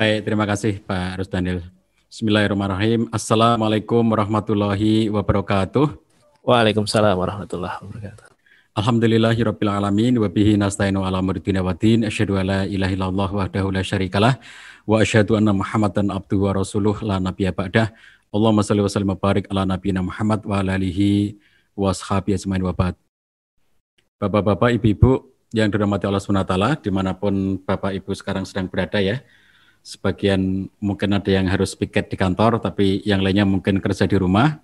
Baik, terima kasih Pak Rusdanil. Bismillahirrahmanirrahim. Assalamualaikum warahmatullahi wabarakatuh. Waalaikumsalam warahmatullahi wabarakatuh. Alhamdulillahirabbil alamin wa bihi nasta'inu ala muridina wa din asyhadu alla ilaha illallah wahdahu la syarikalah wa asyhadu anna muhammadan abduhu wa rasuluh la nabiyya ba'dah. Allahumma shalli wa sallim wa barik ala nabiyina Muhammad wa ala alihi wa ashabihi ajmain wa ba'd. Bapak-bapak, ibu-ibu yang dirahmati Allah SWT, di mana pun Bapak Ibu sekarang sedang berada ya, sebagian mungkin ada yang harus piket di kantor, tapi yang lainnya mungkin kerja di rumah,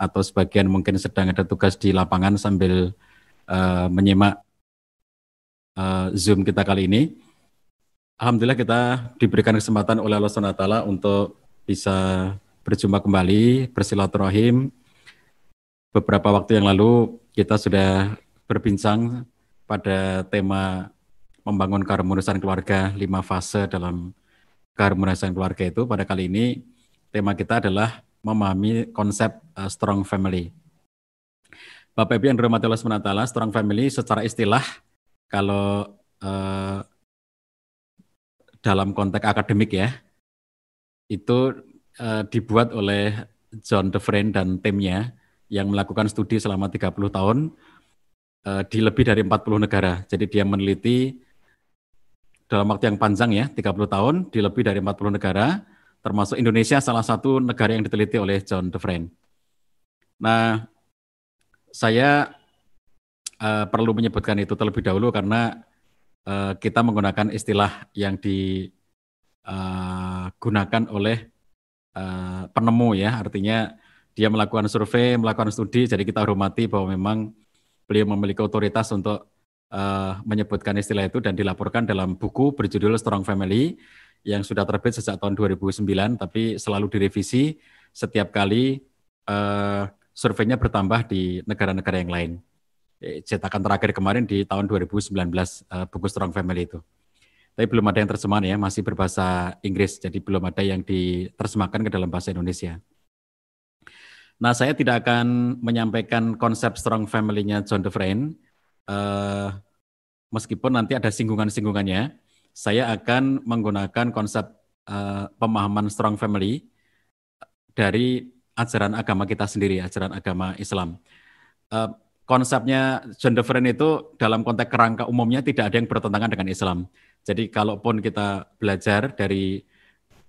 atau sebagian mungkin sedang ada tugas di lapangan sambil uh, menyimak uh, Zoom kita kali ini. Alhamdulillah kita diberikan kesempatan oleh Allah SWT untuk bisa berjumpa kembali, bersilaturahim. Beberapa waktu yang lalu kita sudah berbincang pada tema membangun keharmonisan keluarga lima fase dalam keharmonisan keluarga itu pada kali ini tema kita adalah memahami konsep uh, strong family. Bapak Ibu yang dirahmati Allah SWT, strong family secara istilah kalau uh, dalam konteks akademik ya, itu uh, dibuat oleh John DeFriend dan timnya yang melakukan studi selama 30 tahun uh, di lebih dari 40 negara. Jadi dia meneliti dalam waktu yang panjang ya, 30 tahun di lebih dari 40 negara, termasuk Indonesia salah satu negara yang diteliti oleh John DeFriend. Nah, saya uh, perlu menyebutkan itu terlebih dahulu karena uh, kita menggunakan istilah yang digunakan uh, oleh uh, penemu ya, artinya dia melakukan survei, melakukan studi, jadi kita hormati bahwa memang beliau memiliki otoritas untuk uh, menyebutkan istilah itu dan dilaporkan dalam buku berjudul Strong Family yang sudah terbit sejak tahun 2009 tapi selalu direvisi setiap kali uh, surveinya bertambah di negara-negara yang lain. Eh, cetakan terakhir kemarin di tahun 2019 uh, buku Strong Family itu. Tapi belum ada yang terjemahan ya, masih berbahasa Inggris, jadi belum ada yang diterjemahkan ke dalam bahasa Indonesia. Nah, saya tidak akan menyampaikan konsep strong family-nya John DeFriend, uh, meskipun nanti ada singgungan-singgungannya, saya akan menggunakan konsep uh, pemahaman strong family dari ajaran agama kita sendiri, ajaran agama Islam. Uh, konsepnya John DeFriend itu dalam konteks kerangka umumnya tidak ada yang bertentangan dengan Islam. Jadi kalaupun kita belajar dari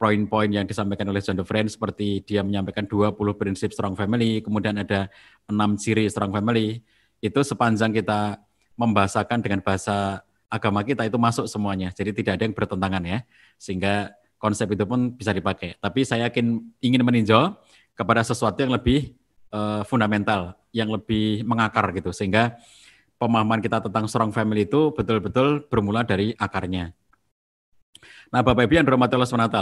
poin-poin yang disampaikan oleh John DeFriend seperti dia menyampaikan 20 prinsip strong family, kemudian ada enam ciri strong family, itu sepanjang kita membahasakan dengan bahasa agama kita itu masuk semuanya. Jadi tidak ada yang bertentangan ya. Sehingga konsep itu pun bisa dipakai. Tapi saya yakin ingin meninjau kepada sesuatu yang lebih uh, fundamental, yang lebih mengakar gitu. Sehingga pemahaman kita tentang strong family itu betul-betul bermula dari akarnya. Nah, Bapak Ibu yang dirahmati Allah SWT,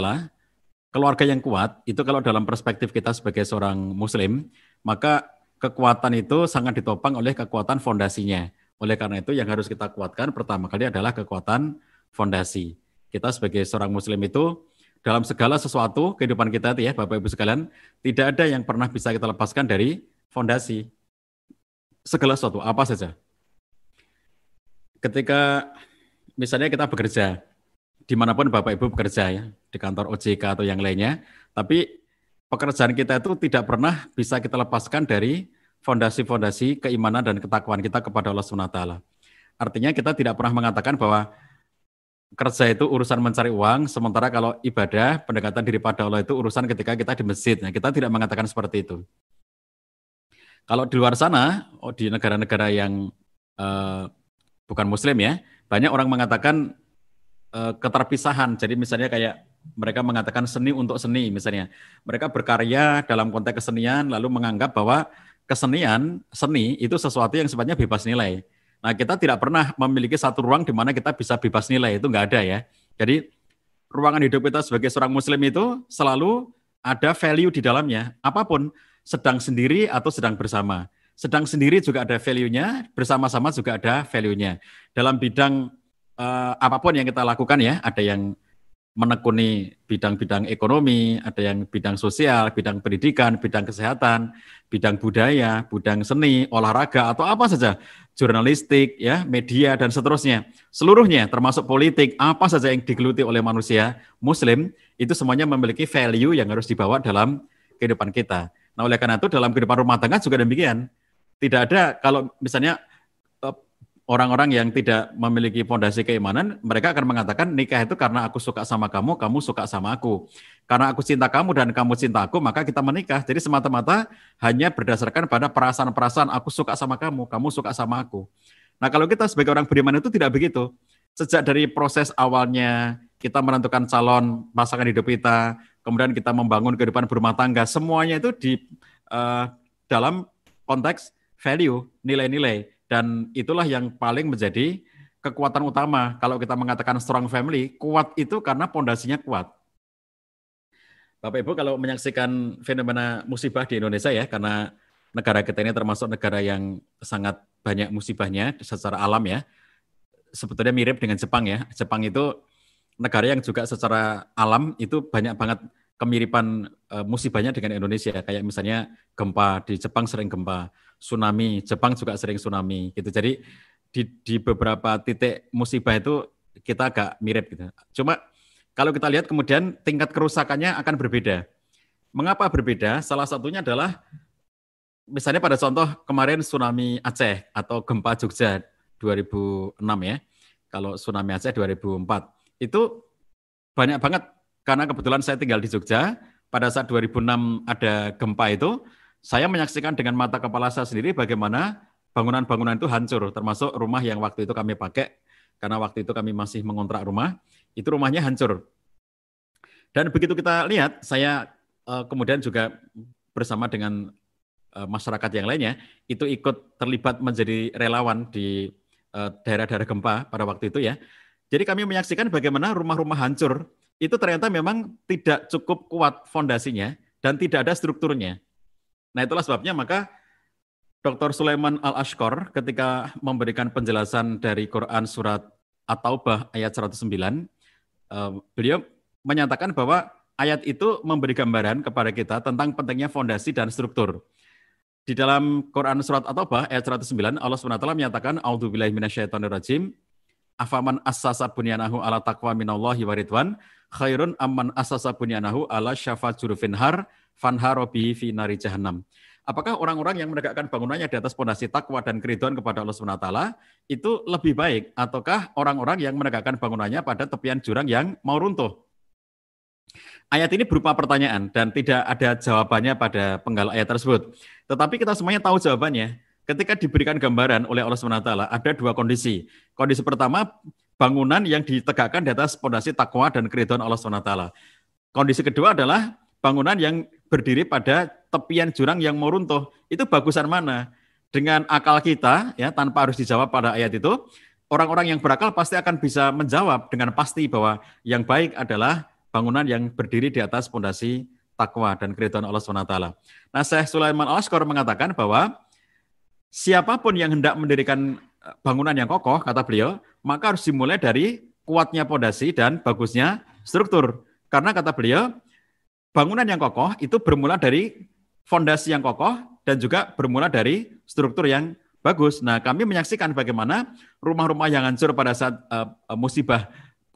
keluarga yang kuat itu kalau dalam perspektif kita sebagai seorang muslim, maka kekuatan itu sangat ditopang oleh kekuatan fondasinya. Oleh karena itu yang harus kita kuatkan pertama kali adalah kekuatan fondasi. Kita sebagai seorang muslim itu dalam segala sesuatu kehidupan kita itu ya Bapak Ibu sekalian, tidak ada yang pernah bisa kita lepaskan dari fondasi. Segala sesuatu, apa saja. Ketika misalnya kita bekerja, di mana pun Bapak Ibu bekerja ya, di kantor OJK atau yang lainnya, tapi pekerjaan kita itu tidak pernah bisa kita lepaskan dari fondasi-fondasi keimanan dan ketakwaan kita kepada Allah SWT. Artinya kita tidak pernah mengatakan bahwa kerja itu urusan mencari uang, sementara kalau ibadah, pendekatan diri pada Allah itu urusan ketika kita di masjid. Nah, kita tidak mengatakan seperti itu. Kalau di luar sana, oh, di negara-negara yang uh, bukan muslim ya, banyak orang mengatakan uh, keterpisahan. Jadi misalnya kayak mereka mengatakan seni untuk seni misalnya. Mereka berkarya dalam konteks kesenian lalu menganggap bahwa kesenian, seni itu sesuatu yang sebenarnya bebas nilai. Nah, kita tidak pernah memiliki satu ruang di mana kita bisa bebas nilai, itu enggak ada ya. Jadi, ruangan hidup kita sebagai seorang muslim itu selalu ada value di dalamnya. Apa pun, sedang sendiri atau sedang bersama. Sedang sendiri juga ada value-nya, bersama-sama juga ada value-nya. Dalam bidang uh, apa pun yang kita lakukan ya, ada yang menekuni bidang-bidang ekonomi, ada yang bidang sosial, bidang pendidikan, bidang kesehatan, bidang budaya, bidang seni, olahraga atau apa saja, jurnalistik, ya, media dan seterusnya. Seluruhnya termasuk politik, apa saja yang digeluti oleh manusia muslim itu semuanya memiliki value yang harus dibawa dalam kehidupan kita. Nah, oleh karena itu dalam kehidupan rumah tangga juga demikian. Tidak ada kalau misalnya orang-orang yang tidak memiliki fondasi keimanan, mereka akan mengatakan nikah itu karena aku suka sama kamu, kamu suka sama aku. Karena aku cinta kamu dan kamu cinta aku, maka kita menikah. Jadi semata-mata hanya berdasarkan pada perasaan-perasaan aku suka sama kamu, kamu suka sama aku. Nah kalau kita sebagai orang beriman itu tidak begitu. Sejak dari proses awalnya kita menentukan calon pasangan hidup kita, kemudian kita membangun kehidupan berumah tangga, semuanya itu di uh, dalam konteks value, nilai-nilai dan itulah yang paling menjadi kekuatan utama. Kalau kita mengatakan strong family, kuat itu karena pondasinya kuat. Bapak Ibu kalau menyaksikan fenomena musibah di Indonesia ya, karena negara kita ini termasuk negara yang sangat banyak musibahnya secara alam ya. Sebetulnya mirip dengan Jepang ya. Jepang itu negara yang juga secara alam itu banyak banget kemiripan uh, musibahnya dengan Indonesia. Kayak misalnya gempa di Jepang sering gempa, tsunami Jepang juga sering tsunami gitu. Jadi di, di beberapa titik musibah itu kita agak mirip gitu. Cuma kalau kita lihat kemudian tingkat kerusakannya akan berbeda. Mengapa berbeda? Salah satunya adalah misalnya pada contoh kemarin tsunami Aceh atau gempa Jogja 2006 ya. Kalau tsunami Aceh 2004 itu banyak banget karena kebetulan saya tinggal di Jogja, pada saat 2006 ada gempa itu, saya menyaksikan dengan mata kepala saya sendiri bagaimana bangunan-bangunan itu hancur, termasuk rumah yang waktu itu kami pakai, karena waktu itu kami masih mengontrak rumah, itu rumahnya hancur. Dan begitu kita lihat, saya uh, kemudian juga bersama dengan uh, masyarakat yang lainnya, itu ikut terlibat menjadi relawan di uh, daerah-daerah gempa pada waktu itu ya. Jadi kami menyaksikan bagaimana rumah-rumah hancur itu ternyata memang tidak cukup kuat fondasinya dan tidak ada strukturnya. Nah itulah sebabnya maka Dr. Sulaiman Al-Ashkor ketika memberikan penjelasan dari Quran surat At-Taubah ayat 109, eh, beliau menyatakan bahwa ayat itu memberi gambaran kepada kita tentang pentingnya fondasi dan struktur. Di dalam Quran surat At-Taubah ayat 109 Allah SWT menyatakan A'udzubillahi minasyaitonirrajim afaman assasa bunyanahu ala taqwa minallahi waridwan khairun amman asasa bunyanahu ala syafa jurufin har fanharobi fi nari jahannam. Apakah orang-orang yang menegakkan bangunannya di atas pondasi takwa dan keriduan kepada Allah SWT itu lebih baik ataukah orang-orang yang menegakkan bangunannya pada tepian jurang yang mau runtuh? Ayat ini berupa pertanyaan dan tidak ada jawabannya pada penggal ayat tersebut. Tetapi kita semuanya tahu jawabannya. Ketika diberikan gambaran oleh Allah SWT, ada dua kondisi. Kondisi pertama, bangunan yang ditegakkan di atas fondasi takwa dan keriduan Allah SWT. Kondisi kedua adalah bangunan yang berdiri pada tepian jurang yang mau runtuh. Itu bagusan mana? Dengan akal kita, ya tanpa harus dijawab pada ayat itu, orang-orang yang berakal pasti akan bisa menjawab dengan pasti bahwa yang baik adalah bangunan yang berdiri di atas fondasi takwa dan keriduan Allah SWT. Nah, Syekh Sulaiman Al-Askor mengatakan bahwa siapa pun yang hendak mendirikan bangunan yang kokoh, kata beliau, maka harus dimulai dari kuatnya pondasi dan bagusnya struktur. Karena kata beliau, bangunan yang kokoh itu bermula dari fondasi yang kokoh dan juga bermula dari struktur yang bagus. Nah, kami menyaksikan bagaimana rumah-rumah yang hancur pada saat uh, musibah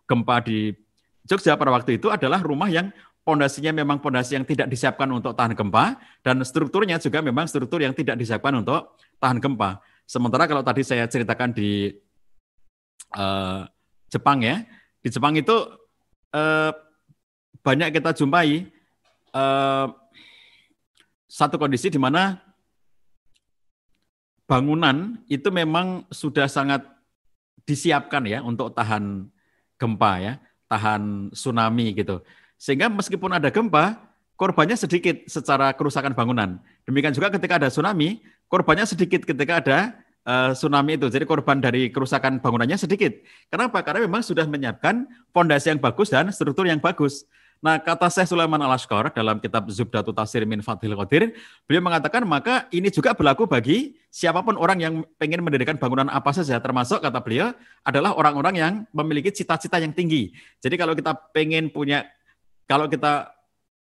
gempa di Jogja pada waktu itu adalah rumah yang pondasinya memang pondasi yang tidak disiapkan untuk tahan gempa dan strukturnya juga memang struktur yang tidak disiapkan untuk tahan gempa. Sementara kalau tadi saya ceritakan di uh, Jepang ya. Di Jepang itu uh, banyak kita jumpai uh, satu kondisi di mana bangunan itu memang sudah sangat disiapkan ya untuk tahan gempa ya, tahan tsunami gitu. Sehingga meskipun ada gempa, korbannya sedikit secara kerusakan bangunan. Demikian juga ketika ada tsunami, korbannya sedikit ketika ada uh, tsunami itu. Jadi korban dari kerusakan bangunannya sedikit. Kenapa? Karena memang sudah menyiapkan fondasi yang bagus dan struktur yang bagus. Nah, kata Syekh Sulaiman Al-Ashqar dalam kitab Zubdatu Tasir min Fathil Qadir, beliau mengatakan maka ini juga berlaku bagi siapa pun orang yang pengen mendirikan bangunan apa saja, termasuk kata beliau adalah orang-orang yang memiliki cita-cita yang tinggi. Jadi kalau kita pengen punya, kalau kita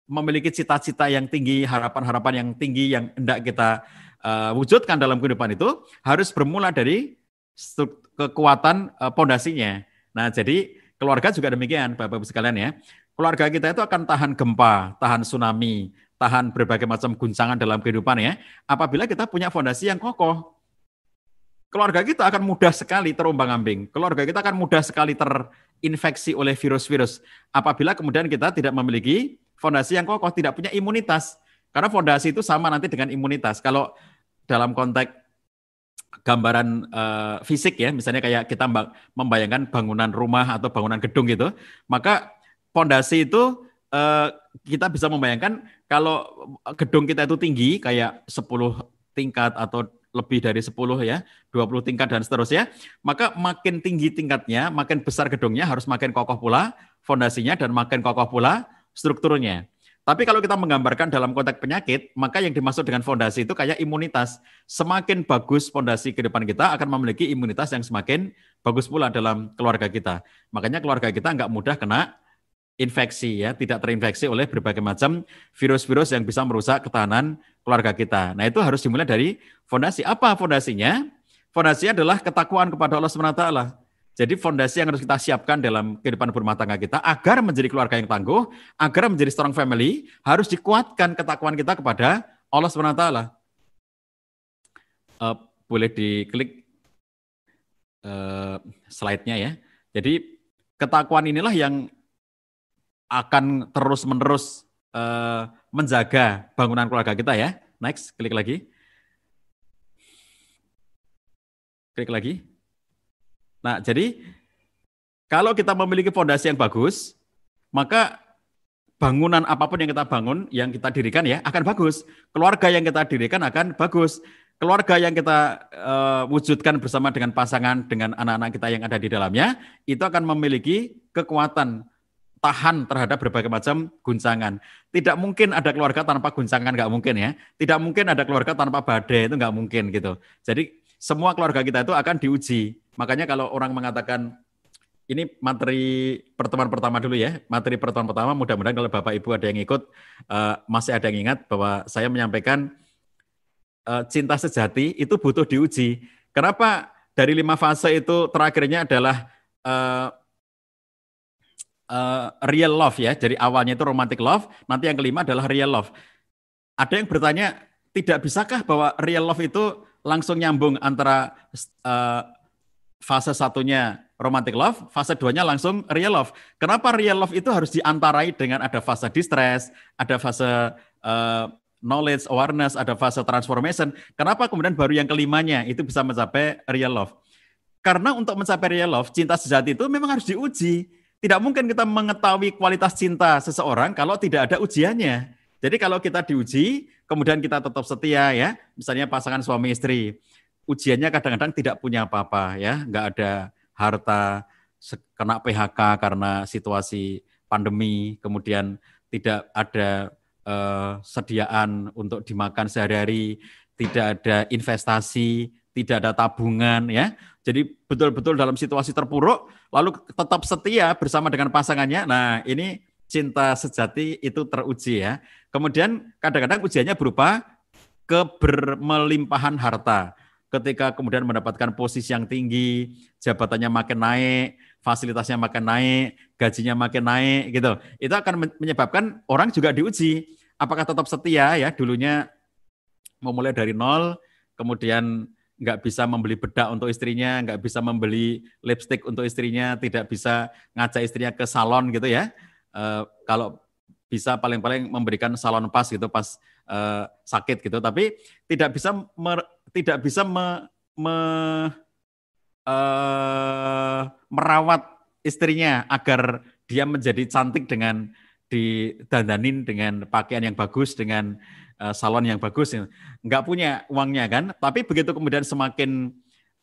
memiliki cita-cita yang tinggi, harapan-harapan yang tinggi yang hendak kita uh, wujudkan dalam kehidupan itu harus bermula dari kekuatan uh, pondasinya. Nah, jadi keluarga juga demikian, Bapak-Ibu sekalian ya. Keluarga kita itu akan tahan gempa, tahan tsunami, tahan berbagai macam guncangan dalam kehidupan ya. Apabila kita punya fondasi yang kokoh, keluarga kita akan mudah sekali terombang-ambing. Keluarga kita akan mudah sekali terinfeksi oleh virus-virus. Apabila kemudian kita tidak memiliki fondasi yang kokoh, tidak punya imunitas. Karena fondasi itu sama nanti dengan imunitas. Kalau dalam konteks gambaran uh, fisik ya, misalnya kayak kita membayangkan bangunan rumah atau bangunan gedung gitu, maka fondasi itu uh, kita bisa membayangkan kalau gedung kita itu tinggi kayak 10 tingkat atau lebih dari 10 ya, 20 tingkat dan seterusnya, maka makin tinggi tingkatnya, makin besar gedungnya harus makin kokoh pula fondasinya dan makin kokoh pula strukturnya. Tapi kalau kita menggambarkan dalam konteks penyakit, maka yang dimaksud dengan fondasi itu kayak imunitas. Semakin bagus fondasi kehidupan kita akan memiliki imunitas yang semakin bagus pula dalam keluarga kita. Makanya keluarga kita nggak mudah kena infeksi ya, tidak terinfeksi oleh berbagai macam virus-virus yang bisa merusak ketahanan keluarga kita. Nah, itu harus dimulai dari fondasi. Apa fondasinya? Fondasinya adalah ketakwaan kepada Allah SWT. Jadi fondasi yang harus kita siapkan dalam kehidupan berumah tangga kita agar menjadi keluarga yang tangguh, agar menjadi strong family, harus dikuatkan ketakwaan kita kepada Allah SWT. Uh, eh, boleh diklik uh, slide-nya ya. Jadi ketakwaan inilah yang akan terus-menerus uh, menjaga bangunan keluarga kita ya. Next, klik lagi. Klik lagi. Nah, jadi kalau kita memiliki fondasi yang bagus, maka bangunan apa pun yang kita bangun, yang kita dirikan ya akan bagus. Keluarga yang kita dirikan akan bagus. Keluarga yang kita uh, wujudkan bersama dengan pasangan, dengan anak-anak kita yang ada di dalamnya, itu akan memiliki kekuatan tahan terhadap berbagai macam guncangan. Tidak mungkin ada keluarga tanpa guncangan, nggak mungkin ya. Tidak mungkin ada keluarga tanpa badai, itu nggak mungkin gitu. Jadi semua keluarga kita itu akan diuji. Makanya kalau orang mengatakan ini materi pertemuan pertama dulu ya, materi pertemuan pertama mudah-mudahan kalau Bapak Ibu ada yang ikut, uh, masih ada yang ingat bahwa saya menyampaikan uh, cinta sejati itu butuh diuji. Kenapa dari lima fase itu terakhirnya adalah uh, uh, real love ya, jadi awalnya itu romantic love, nanti yang kelima adalah real love. Ada yang bertanya, tidak bisakah bahwa real love itu langsung nyambung antara uh, fase satunya romantic love, fase duanya langsung real love. Kenapa real love itu harus diantarai dengan ada fase distress, ada fase uh, knowledge, awareness, ada fase transformation. Kenapa kemudian baru yang kelimanya itu bisa mencapai real love? Karena untuk mencapai real love, cinta sejati itu memang harus diuji. Tidak mungkin kita mengetahui kualitas cinta seseorang kalau tidak ada ujiannya. Jadi kalau kita diuji, kemudian kita tetap setia ya, misalnya pasangan suami istri, ujiannya kadang-kadang tidak punya apa-apa ya, nggak ada harta, kena PHK karena situasi pandemi, kemudian tidak ada uh, sediaan untuk dimakan sehari-hari, tidak ada investasi, tidak ada tabungan ya. Jadi betul-betul dalam situasi terpuruk, lalu tetap setia bersama dengan pasangannya. Nah ini cinta sejati itu teruji ya. Kemudian kadang-kadang ujiannya berupa kebermelimpahan harta. Ketika kemudian mendapatkan posisi yang tinggi, jabatannya makin naik, fasilitasnya makin naik, gajinya makin naik gitu. Itu akan menyebabkan orang juga diuji apakah tetap setia ya dulunya memulai dari nol, kemudian nggak bisa membeli bedak untuk istrinya, nggak bisa membeli lipstick untuk istrinya, tidak bisa ngajak istrinya ke salon gitu ya. Uh, kalau bisa paling-paling memberikan salon pas gitu pas uh, sakit gitu tapi tidak bisa mer, tidak bisa me, me, uh, merawat istrinya agar dia menjadi cantik dengan didandanin dengan pakaian yang bagus dengan uh, salon yang bagus. Nggak punya uangnya kan? Tapi begitu kemudian semakin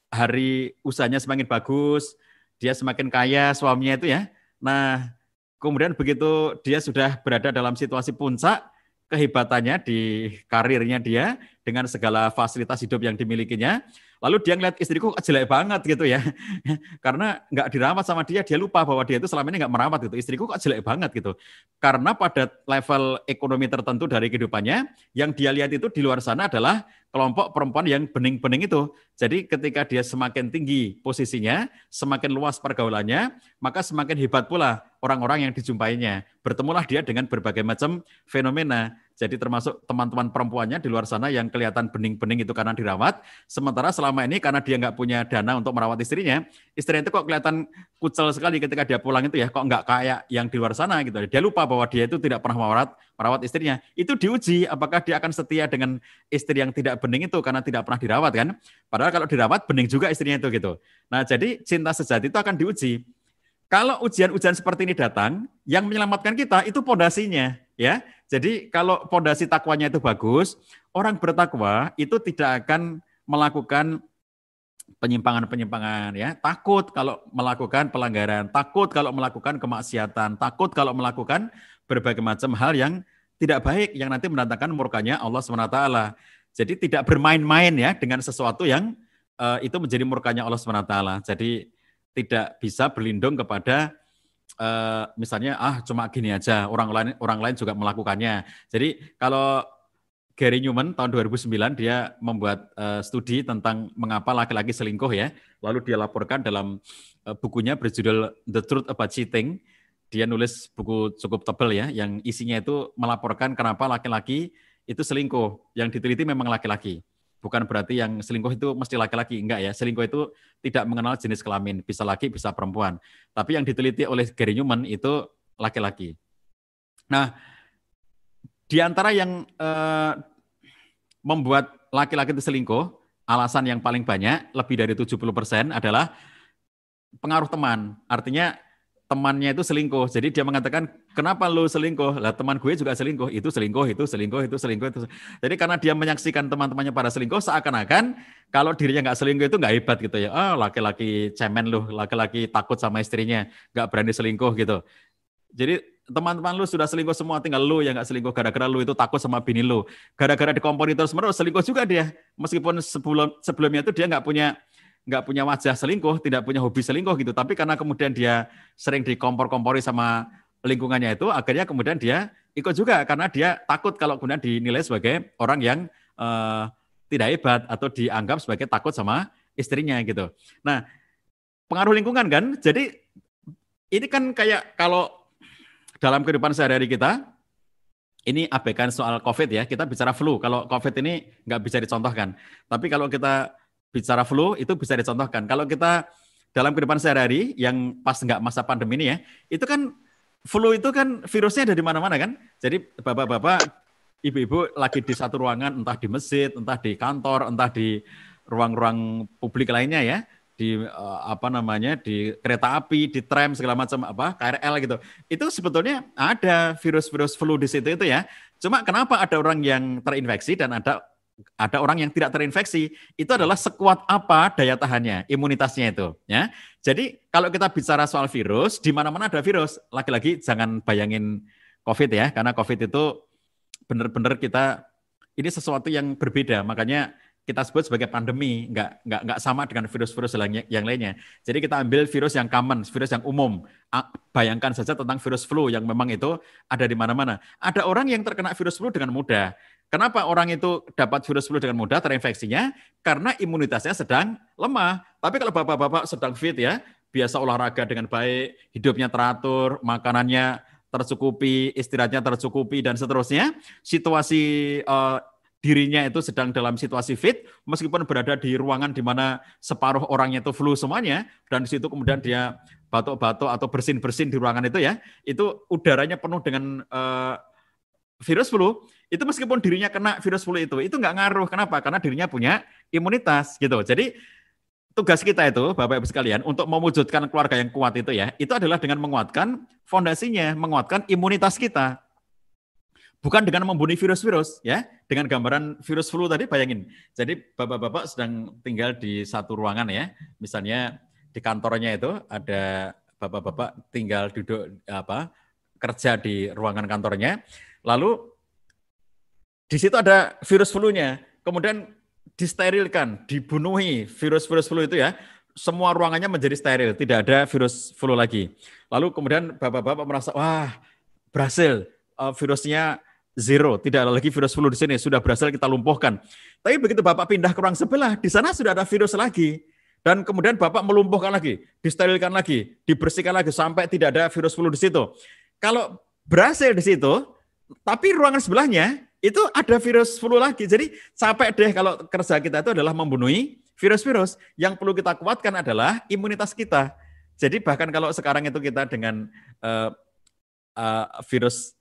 hari usahanya semakin bagus dia semakin kaya suaminya itu ya. Nah Kemudian begitu dia sudah berada dalam situasi puncak kehebatannya di karirnya dia dengan segala fasilitas hidup yang dimilikinya, Lalu dia ngeliat istriku jelek banget gitu ya. Karena nggak dirawat sama dia, dia lupa bahwa dia itu selama ini nggak merawat gitu. Istriku kok jelek banget gitu. Karena pada level ekonomi tertentu dari kehidupannya, yang dia lihat itu di luar sana adalah kelompok perempuan yang bening-bening itu. Jadi ketika dia semakin tinggi posisinya, semakin luas pergaulannya, maka semakin hebat pula orang-orang yang dijumpainya. Bertemulah dia dengan berbagai macam fenomena. Jadi termasuk teman-teman perempuannya di luar sana yang kelihatan bening-bening itu karena dirawat. Sementara selama ini karena dia nggak punya dana untuk merawat istrinya, istrinya itu kok kelihatan kucel sekali ketika dia pulang itu ya, kok nggak kayak yang di luar sana gitu. Dia lupa bahwa dia itu tidak pernah merawat merawat istrinya. Itu diuji apakah dia akan setia dengan istri yang tidak bening itu karena tidak pernah dirawat kan. Padahal kalau dirawat bening juga istrinya itu gitu. Nah jadi cinta sejati itu akan diuji. Kalau ujian-ujian seperti ini datang, yang menyelamatkan kita itu pondasinya, ya. Jadi kalau pondasi takwanya itu bagus, orang bertakwa itu tidak akan melakukan penyimpangan-penyimpangan ya. Takut kalau melakukan pelanggaran, takut kalau melakukan kemaksiatan, takut kalau melakukan berbagai macam hal yang tidak baik yang nanti mendatangkan murkanya Allah SWT. Jadi tidak bermain-main ya dengan sesuatu yang uh, itu menjadi murkanya Allah SWT. Jadi tidak bisa berlindung kepada uh, misalnya ah cuma gini aja orang lain orang lain juga melakukannya. Jadi kalau Gary Newman tahun 2009 dia membuat uh, studi tentang mengapa laki-laki selingkuh ya. Lalu dia laporkan dalam uh, bukunya berjudul The Truth About Cheating. Dia nulis buku cukup tebal ya yang isinya itu melaporkan kenapa laki-laki itu selingkuh. Yang diteliti memang laki-laki bukan berarti yang selingkuh itu mesti laki-laki, enggak ya. Selingkuh itu tidak mengenal jenis kelamin, bisa laki, bisa perempuan. Tapi yang diteliti oleh Gary Newman itu laki-laki. Nah, di antara yang eh, membuat laki-laki itu selingkuh, alasan yang paling banyak, lebih dari 70% adalah pengaruh teman. Artinya temannya itu selingkuh. Jadi dia mengatakan, kenapa lu selingkuh? Lah teman gue juga selingkuh. Itu selingkuh, itu selingkuh, itu selingkuh. Itu. Jadi karena dia menyaksikan teman-temannya pada selingkuh, seakan-akan kalau dirinya nggak selingkuh itu nggak hebat gitu ya. Oh laki-laki cemen lu, laki-laki takut sama istrinya, nggak berani selingkuh gitu. Jadi teman-teman lu sudah selingkuh semua, tinggal lu yang nggak selingkuh gara-gara lu itu takut sama bini lu. Gara-gara dikomponi terus menerus selingkuh juga dia. Meskipun sebelum sebelumnya itu dia nggak punya nggak punya wajah selingkuh, tidak punya hobi selingkuh gitu. Tapi karena kemudian dia sering dikompor-kompori sama lingkungannya itu, akhirnya kemudian dia ikut juga karena dia takut kalau kemudian dinilai sebagai orang yang uh, tidak hebat atau dianggap sebagai takut sama istrinya gitu. Nah, pengaruh lingkungan kan, jadi ini kan kayak kalau dalam kehidupan sehari-hari kita, ini abaikan soal COVID ya, kita bicara flu. Kalau COVID ini nggak bisa dicontohkan. Tapi kalau kita bicara flu itu bisa dicontohkan. Kalau kita dalam kehidupan sehari-hari yang pas nggak masa pandemi ini ya, itu kan flu itu kan virusnya ada di mana-mana kan. Jadi bapak-bapak, ibu-ibu lagi di satu ruangan, entah di masjid, entah di kantor, entah di ruang-ruang publik lainnya ya, di uh, apa namanya di kereta api, di tram segala macam apa KRL gitu. Itu sebetulnya ada virus-virus flu di situ itu ya. Cuma kenapa ada orang yang terinfeksi dan ada ada orang yang tidak terinfeksi, itu adalah sekuat apa daya tahannya, imunitasnya itu. Ya, jadi kalau kita bicara soal virus, di mana-mana ada virus. Lagi-lagi jangan bayangin COVID ya, karena COVID itu benar-benar kita ini sesuatu yang berbeda. Makanya kita sebut sebagai pandemi, nggak nggak nggak sama dengan virus-virus yang lainnya. Jadi kita ambil virus yang common, virus yang umum. Bayangkan saja tentang virus flu yang memang itu ada di mana-mana. Ada orang yang terkena virus flu dengan mudah. Kenapa orang itu dapat virus flu dengan mudah terinfeksinya? Karena imunitasnya sedang lemah. Tapi kalau bapak-bapak sedang fit ya, biasa olahraga dengan baik, hidupnya teratur, makanannya tercukupi, istirahatnya tercukupi dan seterusnya, situasi uh, dirinya itu sedang dalam situasi fit, meskipun berada di ruangan di mana separuh orangnya itu flu semuanya, dan di situ kemudian dia batuk-batuk atau bersin-bersin di ruangan itu ya, itu udaranya penuh dengan uh, virus flu, itu meskipun dirinya kena virus flu itu, itu nggak ngaruh. Kenapa? Karena dirinya punya imunitas gitu. Jadi tugas kita itu, Bapak Ibu sekalian, untuk mewujudkan keluarga yang kuat itu ya, itu adalah dengan menguatkan fondasinya, menguatkan imunitas kita. Bukan dengan membunuh virus-virus ya. Dengan gambaran virus flu tadi bayangin. Jadi Bapak-bapak sedang tinggal di satu ruangan ya. Misalnya di kantornya itu ada Bapak-bapak tinggal duduk apa kerja di ruangan kantornya Lalu di situ ada virus flu-nya. Kemudian disterilkan, dibunuhi virus-virus flu itu ya, semua ruangannya menjadi steril, tidak ada virus flu lagi. Lalu kemudian bapak-bapak merasa, wah berhasil, uh, virusnya zero, tidak ada lagi virus flu di sini, sudah berhasil kita lumpuhkan. Tapi begitu bapak pindah ke ruang sebelah, di sana sudah ada virus lagi. Dan kemudian bapak melumpuhkan lagi, disterilkan lagi, dibersihkan lagi sampai tidak ada virus flu di situ. Kalau berhasil di situ, tapi ruangan sebelahnya itu ada virus flu lagi. Jadi capek deh kalau kerja kita itu adalah membunuh virus-virus. Yang perlu kita kuatkan adalah imunitas kita. Jadi bahkan kalau sekarang itu kita dengan uh, uh, virus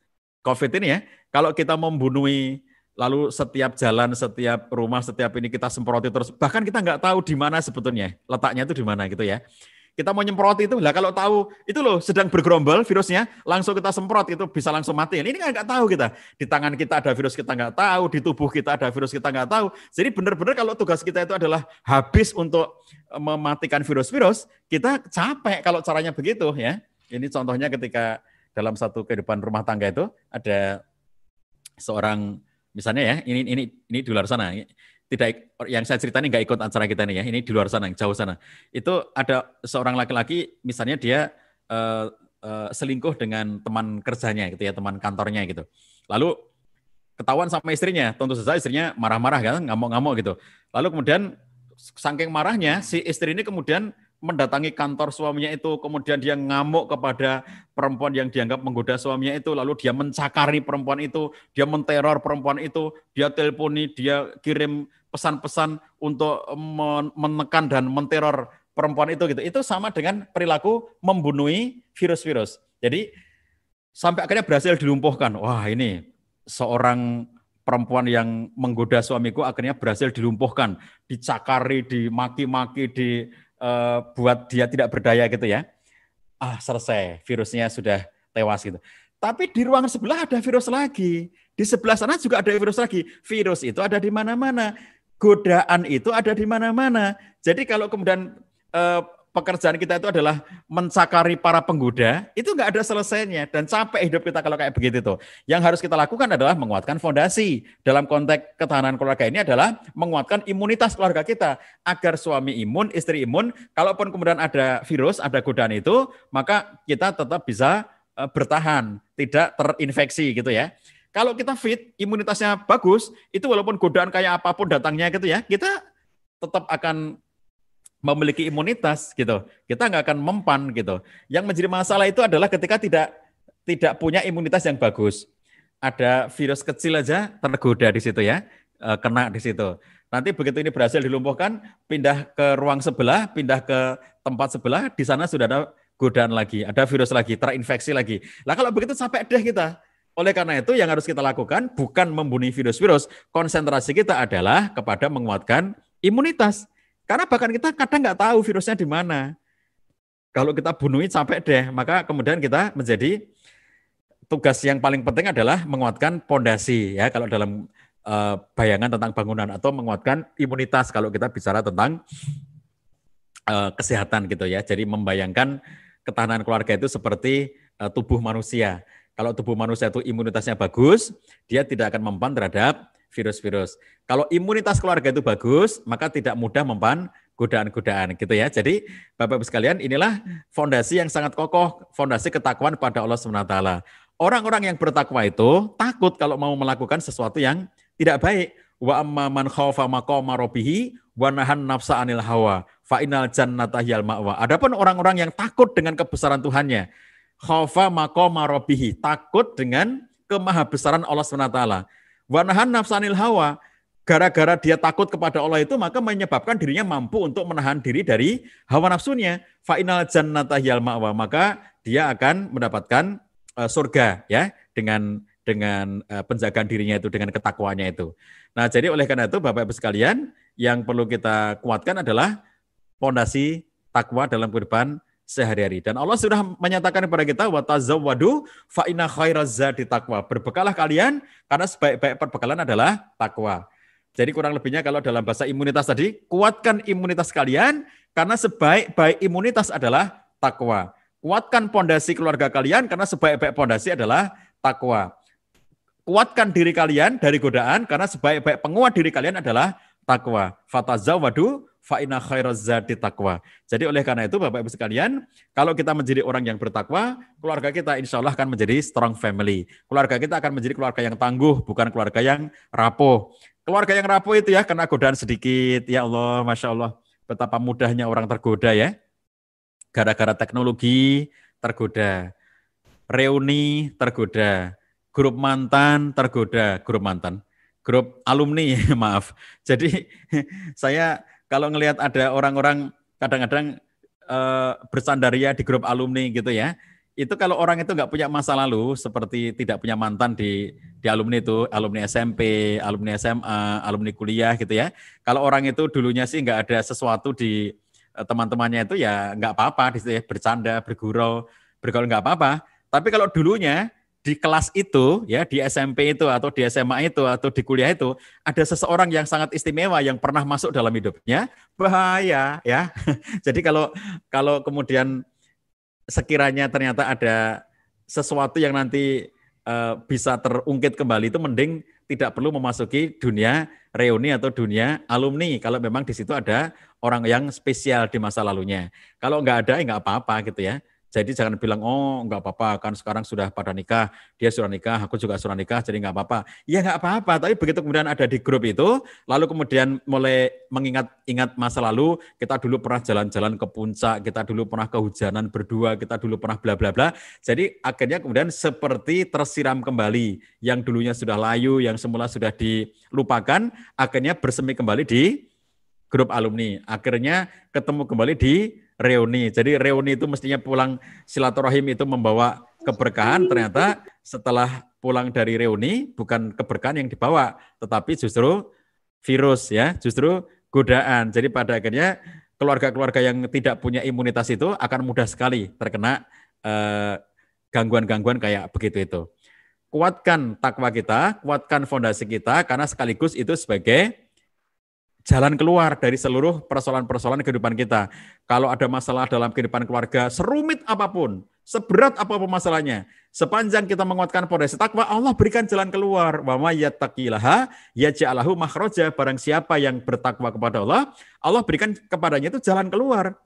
COVID ini ya, kalau kita membunuh lalu setiap jalan, setiap rumah, setiap ini kita semproti terus, bahkan kita nggak tahu di mana sebetulnya letaknya itu di mana gitu ya kita mau nyemprot itu. Lah kalau tahu itu loh sedang bergerombol virusnya langsung kita semprot itu bisa langsung mati. Ini kan nggak tahu kita. Di tangan kita ada virus kita nggak tahu di tubuh kita ada virus kita nggak tahu. Jadi benar-benar kalau tugas kita itu adalah habis untuk e, mematikan virus-virus kita capek kalau caranya begitu ya. Ini contohnya ketika dalam satu kehidupan rumah tangga itu ada seorang misalnya ya ini ini ini di luar sana tidak yang saya cerita ini nggak ikut acara kita nih ya. Ini di luar sana jauh sana. Itu ada seorang laki-laki misalnya dia uh, uh, selingkuh dengan teman kerjanya gitu ya teman kantornya gitu. Lalu ketahuan sama istrinya tentu saja istrinya marah-marah kan ngamuk-ngamuk gitu. Lalu kemudian saking marahnya si istri ini kemudian mendatangi kantor suaminya itu, kemudian dia ngamuk kepada perempuan yang dianggap menggoda suaminya itu, lalu dia mencakari perempuan itu, dia menteror perempuan itu, dia telponi, dia kirim pesan-pesan untuk menekan dan menteror perempuan itu gitu. Itu sama dengan perilaku membunuh virus-virus. Jadi sampai akhirnya berhasil dilumpuhkan. Wah, ini seorang perempuan yang menggoda suamiku akhirnya berhasil dilumpuhkan, dicakari, dimaki-maki, di uh, buat dia tidak berdaya gitu ya. Ah, selesai, virusnya sudah tewas gitu. Tapi di ruangan sebelah ada virus lagi. Di sebelah sana juga ada virus lagi. Virus itu ada di mana-mana. Godaan itu ada di mana-mana. Jadi kalau kemudian uh, pekerjaan kita itu adalah mencakari para penggoda, itu nggak ada selesainya dan capek hidup kita kalau kayak begitu tuh. Yang harus kita lakukan adalah menguatkan fondasi. Dalam konteks ketahanan keluarga ini adalah menguatkan imunitas keluarga kita agar suami imun, istri imun, kalaupun kemudian ada virus, ada godaan itu, maka kita tetap bisa eh, bertahan, tidak terinfeksi gitu ya. Kalau kita fit, imunitasnya bagus, itu walaupun godaan kayak apa pun datangnya gitu ya, kita tetap akan memiliki imunitas gitu. Kita nggak akan mempan gitu. Yang menjadi masalah itu adalah ketika tidak tidak punya imunitas yang bagus. Ada virus kecil aja tergoda di situ ya, eh, kena di situ. Nanti begitu ini berhasil dilumpuhkan, pindah ke ruang sebelah, pindah ke tempat sebelah, di sana sudah ada godaan lagi, ada virus lagi, terinfeksi lagi. Lah kalau begitu sampai deh kita. Oleh karena itu yang harus kita lakukan bukan membunuh virus-virus, konsentrasi kita adalah kepada menguatkan imunitas. Karena bahkan kita kadang nggak tahu virusnya di mana. Kalau kita bunuhin sampai deh, maka kemudian kita menjadi tugas yang paling penting adalah menguatkan pondasi ya kalau dalam uh, bayangan tentang bangunan atau menguatkan imunitas kalau kita bicara tentang uh, kesehatan gitu ya. Jadi membayangkan ketahanan keluarga itu seperti uh, tubuh manusia. Kalau tubuh manusia itu imunitasnya bagus, dia tidak akan mempan terhadap virus-virus. Kalau imunitas keluarga itu bagus, maka tidak mudah mempan godaan-godaan gitu ya. Jadi Bapak Ibu sekalian, inilah fondasi yang sangat kokoh, fondasi ketakwaan pada Allah SWT. Orang-orang yang bertakwa itu takut kalau mau melakukan sesuatu yang tidak baik. Wa amma man khaufa maqama wa nahan nafsa anil hawa fa innal jannata hiyal ma'wa. Adapun orang-orang yang takut dengan kebesaran Tuhannya, khaufa maqama rabbih, takut dengan kemahabesaran Allah SWT Wanahan nafsanil hawa, gara-gara dia takut kepada Allah itu maka menyebabkan dirinya mampu untuk menahan diri dari hawa nafsunya. Fa'inal jannata ma'wa, maka dia akan mendapatkan uh, surga ya dengan dengan uh, penjagaan dirinya itu dengan ketakwaannya itu. Nah, jadi oleh karena itu Bapak Ibu sekalian, yang perlu kita kuatkan adalah pondasi takwa dalam kehidupan sehari-hari. Dan Allah sudah menyatakan kepada kita wa tazawwadu fa khairazati taqwa. Berbekalah kalian karena sebaik-baik perbekalan adalah takwa. Jadi kurang lebihnya kalau dalam bahasa imunitas tadi, kuatkan imunitas kalian karena sebaik-baik imunitas adalah takwa. Kuatkan pondasi keluarga kalian karena sebaik-baik pondasi adalah takwa. Kuatkan diri kalian dari godaan karena sebaik-baik penguat diri kalian adalah takwa. Fatazawadu fa inna khairazati takwa. Jadi oleh karena itu Bapak Ibu sekalian, kalau kita menjadi orang yang bertakwa, keluarga kita insya Allah akan menjadi strong family. Keluarga kita akan menjadi keluarga yang tangguh, bukan keluarga yang rapuh. Keluarga yang rapuh itu ya kena godaan sedikit, ya Allah, Masya Allah. Betapa mudahnya orang tergoda ya. Gara-gara teknologi tergoda. Reuni tergoda. Grup mantan tergoda. Grup mantan. Grup alumni, maaf. Jadi saya kalau ngelihat ada orang-orang kadang-kadang uh, bersandaria di grup alumni gitu ya, itu kalau orang itu nggak punya masa lalu seperti tidak punya mantan di di alumni itu alumni SMP, alumni SMA, alumni kuliah gitu ya. Kalau orang itu dulunya sih nggak ada sesuatu di uh, teman-temannya itu ya nggak apa-apa di ya bercanda, bergurau, bergaul nggak apa-apa. Tapi kalau dulunya di kelas itu ya di SMP itu atau di SMA itu atau di kuliah itu ada seseorang yang sangat istimewa yang pernah masuk dalam hidupnya. Bahaya ya. Jadi kalau kalau kemudian sekiranya ternyata ada sesuatu yang nanti uh, bisa terungkit kembali itu mending tidak perlu memasuki dunia reuni atau dunia alumni. Kalau memang di situ ada orang yang spesial di masa lalunya. Kalau nggak ada ya nggak apa-apa gitu ya jadi jangan bilang, oh nggak apa-apa, kan sekarang sudah pada nikah, dia sudah nikah, aku juga sudah nikah, jadi nggak apa-apa. Ya nggak apa-apa, tapi begitu kemudian ada di grup itu, lalu kemudian mulai mengingat-ingat masa lalu, kita dulu pernah jalan-jalan ke puncak, kita dulu pernah kehujanan berdua, kita dulu pernah bla bla bla. Jadi akhirnya kemudian seperti tersiram kembali, yang dulunya sudah layu, yang semula sudah dilupakan, akhirnya bersemi kembali di grup alumni. Akhirnya ketemu kembali di reuni. Jadi reuni itu mestinya pulang silaturahim itu membawa keberkahan, ternyata setelah pulang dari reuni bukan keberkahan yang dibawa, tetapi justru virus ya, justru godaan. Jadi pada akhirnya keluarga-keluarga yang tidak punya imunitas itu akan mudah sekali terkena eh, gangguan-gangguan kayak begitu itu. Kuatkan takwa kita, kuatkan fondasi kita karena sekaligus itu sebagai jalan keluar dari seluruh persoalan-persoalan kehidupan kita. Kalau ada masalah dalam kehidupan keluarga, serumit apa pun, seberat apa pun masalahnya, sepanjang kita menguatkan fondasi takwa, Allah berikan jalan keluar. Wa may yattaqilaha yaj'alahu makhraja. Barang siapa yang bertakwa kepada Allah, Allah berikan kepadanya itu jalan keluar.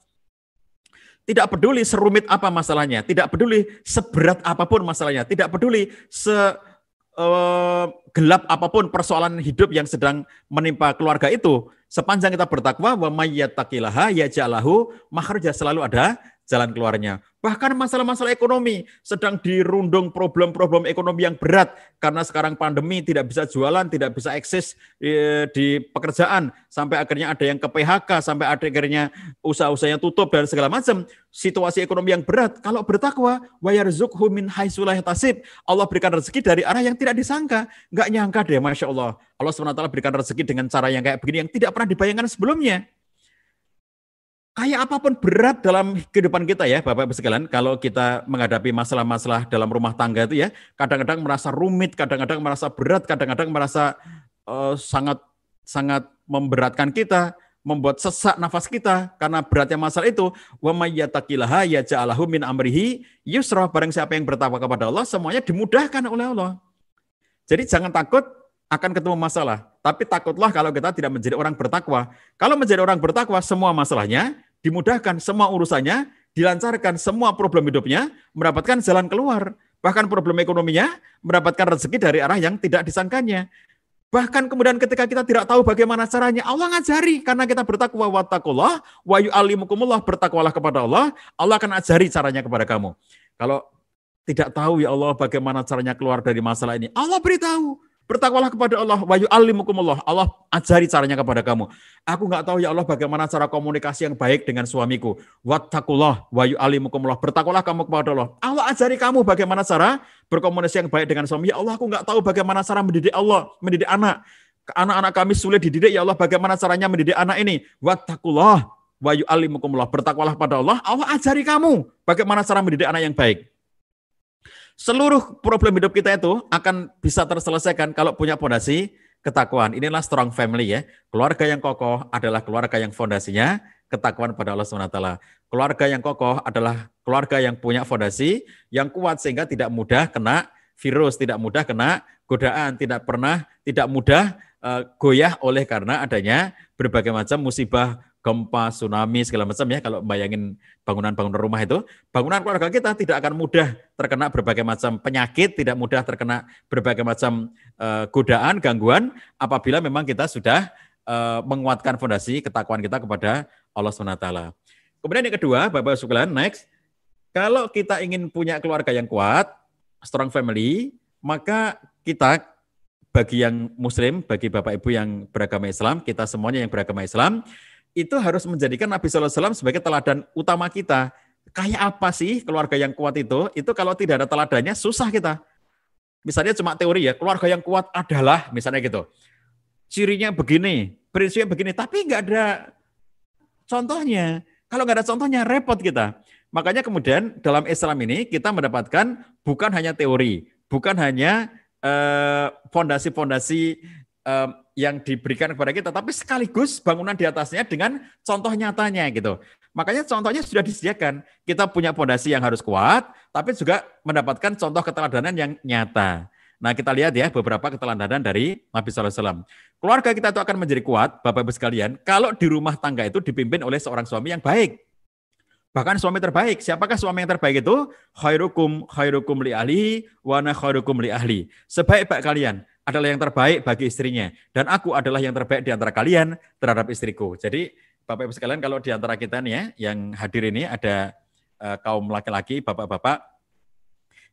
Tidak peduli serumit apa masalahnya, tidak peduli seberat apa pun masalahnya, tidak peduli se uh, gelap apa pun persoalan hidup yang sedang menimpa keluarga itu, sepanjang kita bertakwa wa mayyattaqilaha yaj'alahu makhraja selalu ada jalan keluarnya. Bahkan masalah-masalah ekonomi sedang dirundung problem-problem ekonomi yang berat karena sekarang pandemi tidak bisa jualan, tidak bisa eksis di, di pekerjaan sampai akhirnya ada yang ke PHK, sampai akhirnya usaha-usahanya tutup dan segala macam. Situasi ekonomi yang berat. Kalau bertakwa, wa yarzuqhu min tasib. Allah berikan rezeki dari arah yang tidak disangka. Enggak nyangka deh, Masya Allah. Allah SWT berikan rezeki dengan cara yang kayak begini yang tidak pernah dibayangkan sebelumnya kayak apa pun berat dalam kehidupan kita ya Bapak Ibu sekalian, kalau kita menghadapi masalah-masalah dalam rumah tangga itu ya, kadang-kadang merasa rumit, kadang-kadang merasa berat, kadang-kadang merasa uh, sangat sangat memberatkan kita, membuat sesak nafas kita karena beratnya masalah itu. Wa yaj'alahu min amrihi yusra. Barang siapa yang bertakwa kepada Allah, semuanya dimudahkan oleh Allah. Jadi jangan takut akan ketemu masalah. Tapi takutlah kalau kita tidak menjadi orang bertakwa. Kalau menjadi orang bertakwa, semua masalahnya dimudahkan, semua urusannya dilancarkan, semua problem hidupnya mendapatkan jalan keluar. Bahkan problem ekonominya mendapatkan rezeki dari arah yang tidak disangkanya. Bahkan kemudian ketika kita tidak tahu bagaimana caranya, Allah ngajari karena kita bertakwa wattaqullah wa yu'allimukumullah bertakwalah kepada Allah, Allah akan ajari caranya kepada kamu. Kalau tidak tahu ya Allah bagaimana caranya keluar dari masalah ini, Allah beritahu. Bertakwalah kepada Allah. Wa yu'allimukumullah. Allah ajari caranya kepada kamu. Aku nggak tahu ya Allah bagaimana cara komunikasi yang baik dengan suamiku. Wattakullah wa yu'allimukumullah. Bertakwalah kamu kepada Allah. Allah ajari kamu bagaimana cara berkomunikasi yang baik dengan suami. Ya Allah, aku nggak tahu bagaimana cara mendidik Allah, mendidik anak. Anak-anak kami sulit dididik, ya Allah bagaimana caranya mendidik anak ini. Wattakullah wa yu'allimukumullah. Bertakwalah kepada Allah. Allah ajari kamu bagaimana cara mendidik anak yang baik. Seluruh problem hidup kita itu akan bisa terselesaikan kalau punya fondasi ketakwaan. Inilah strong family ya. Keluarga yang kokoh adalah keluarga yang fondasinya ketakwaan pada Allah SWT. Keluarga yang kokoh adalah keluarga yang punya fondasi yang kuat sehingga tidak mudah kena virus, tidak mudah kena godaan, tidak pernah, tidak mudah uh, goyah oleh karena adanya berbagai macam musibah, gempa, tsunami, segala macam ya. Kalau bayangin bangunan-bangunan rumah itu, bangunan keluarga kita tidak akan mudah terkena berbagai macam penyakit, tidak mudah terkena berbagai macam uh, godaan, gangguan, apabila memang kita sudah uh, menguatkan fondasi ketakwaan kita kepada Allah SWT. Kemudian yang kedua, Bapak sekalian, next, kalau kita ingin punya keluarga yang kuat, strong family, maka kita bagi yang muslim, bagi Bapak Ibu yang beragama Islam, kita semuanya yang beragama Islam, itu harus menjadikan Nabi SAW sebagai teladan utama kita. Kayak apa sih keluarga yang kuat itu? Itu kalau tidak ada teladannya susah kita. Misalnya cuma teori ya, keluarga yang kuat adalah misalnya gitu. Cirinya begini, prinsipnya begini, tapi nggak ada contohnya. Kalau nggak ada contohnya, repot kita. Makanya kemudian dalam Islam ini kita mendapatkan bukan hanya teori, bukan hanya Eh, fondasi-fondasi uh, yang diberikan kepada kita, tapi sekaligus bangunan di atasnya dengan contoh nyatanya gitu. Makanya contohnya sudah disediakan. Kita punya fondasi yang harus kuat, tapi juga mendapatkan contoh keteladanan yang nyata. Nah kita lihat ya beberapa keteladanan dari Nabi SAW. Keluarga kita itu akan menjadi kuat, Bapak-Ibu sekalian, kalau di rumah tangga itu dipimpin oleh seorang suami yang baik. Bahkan suami terbaik. Siapakah suami yang terbaik itu? Khairukum khairukum li ahli wa na khairukum li ahli. Sebaik-baik kalian adalah yang terbaik bagi istrinya dan aku adalah yang terbaik di antara kalian terhadap istriku. Jadi Bapak Ibu sekalian kalau di antara kita nih ya yang hadir ini ada uh, kaum laki-laki, bapak-bapak.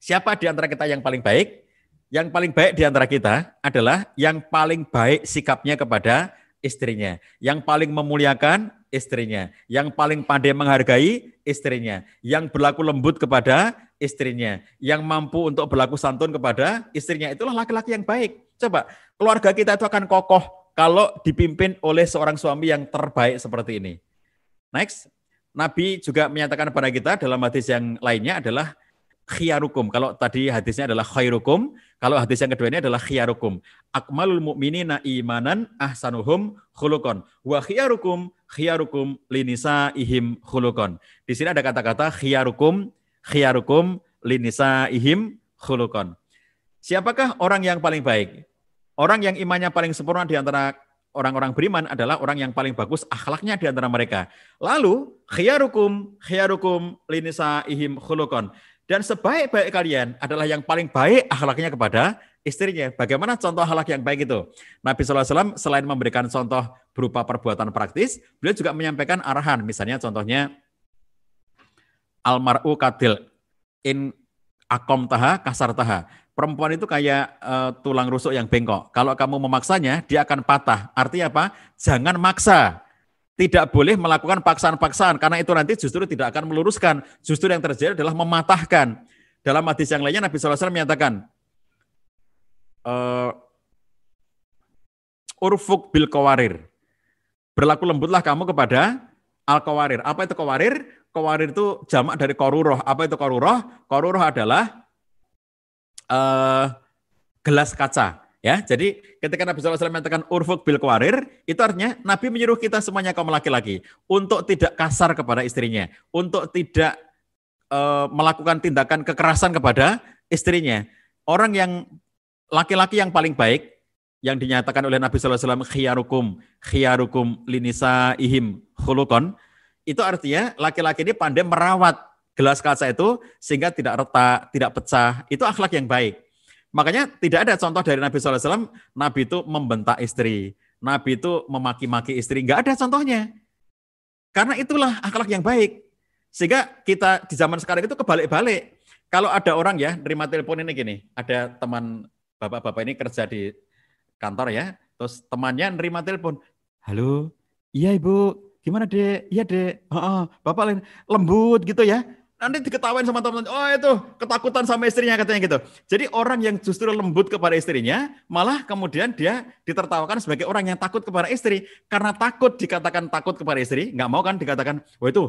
Siapa di antara kita yang paling baik? Yang paling baik di antara kita adalah yang paling baik sikapnya kepada istrinya. Yang paling memuliakan istrinya. Yang paling pandai menghargai istrinya. Yang berlaku lembut kepada istrinya. Yang mampu untuk berlaku santun kepada istrinya. Itulah laki-laki yang baik. Coba, keluarga kita itu akan kokoh kalau dipimpin oleh seorang suami yang terbaik seperti ini. Next, Nabi juga menyatakan kepada kita dalam hadis yang lainnya adalah khiyarukum. Kalau tadi hadisnya adalah khairukum, kalau hadis yang kedua ini adalah khiyarukum. Akmalul mu'minina imanan ahsanuhum khulukon. Wa khiyarukum khiyarukum linisa ihim khulukon. Di sini ada kata-kata khiyarukum, khiyarukum linisa ihim khulukon. Siapakah orang yang paling baik? Orang yang imannya paling sempurna di antara orang-orang beriman adalah orang yang paling bagus akhlaknya di antara mereka. Lalu khiyarukum khiyarukum linisa ihim khulukon. Dan sebaik-baik kalian adalah yang paling baik akhlaknya kepada istrinya. Bagaimana contoh akhlak yang baik itu? Nabi SAW selain memberikan contoh berupa perbuatan praktis, beliau juga menyampaikan arahan. Misalnya contohnya, almaru kadil in akom taha kasar taha. Perempuan itu kayak uh, tulang rusuk yang bengkok. Kalau kamu memaksanya, dia akan patah. Artinya apa? Jangan maksa tidak boleh melakukan paksaan-paksaan karena itu nanti justru tidak akan meluruskan. Justru yang terjadi adalah mematahkan. Dalam hadis yang lainnya Nabi SAW menyatakan, uh, urfuk bil kawarir. Berlaku lembutlah kamu kepada al kawarir. Apa itu kawarir? Kawarir itu jamak dari koruroh. Apa itu koruroh? Koruroh adalah uh, gelas kaca. Ya, jadi ketika Nabi SAW mengatakan urfuk bil kuarir, itu artinya Nabi menyuruh kita semuanya kaum laki-laki untuk tidak kasar kepada istrinya, untuk tidak uh, melakukan tindakan kekerasan kepada istrinya. Orang yang laki-laki yang paling baik yang dinyatakan oleh Nabi SAW khiyarukum khiyarukum linisa ihim khulukon itu artinya laki-laki ini pandai merawat gelas kaca itu sehingga tidak retak, tidak pecah. Itu akhlak yang baik. Makanya tidak ada contoh dari Nabi SAW, Nabi itu membentak istri, Nabi itu memaki-maki istri, nggak ada contohnya. Karena itulah akhlak yang baik. Sehingga kita di zaman sekarang itu kebalik-balik. Kalau ada orang ya, nerima telepon ini gini, ada teman bapak-bapak ini kerja di kantor ya, terus temannya nerima telepon, halo, iya ibu, gimana dek? Iya dek, oh, oh, bapak lain lembut gitu ya, Nanti diketawain sama teman, oh itu ketakutan sama istrinya katanya gitu. Jadi orang yang justru lembut kepada istrinya, malah kemudian dia ditertawakan sebagai orang yang takut kepada istri. Karena takut dikatakan takut kepada istri, nggak mau kan dikatakan, oh itu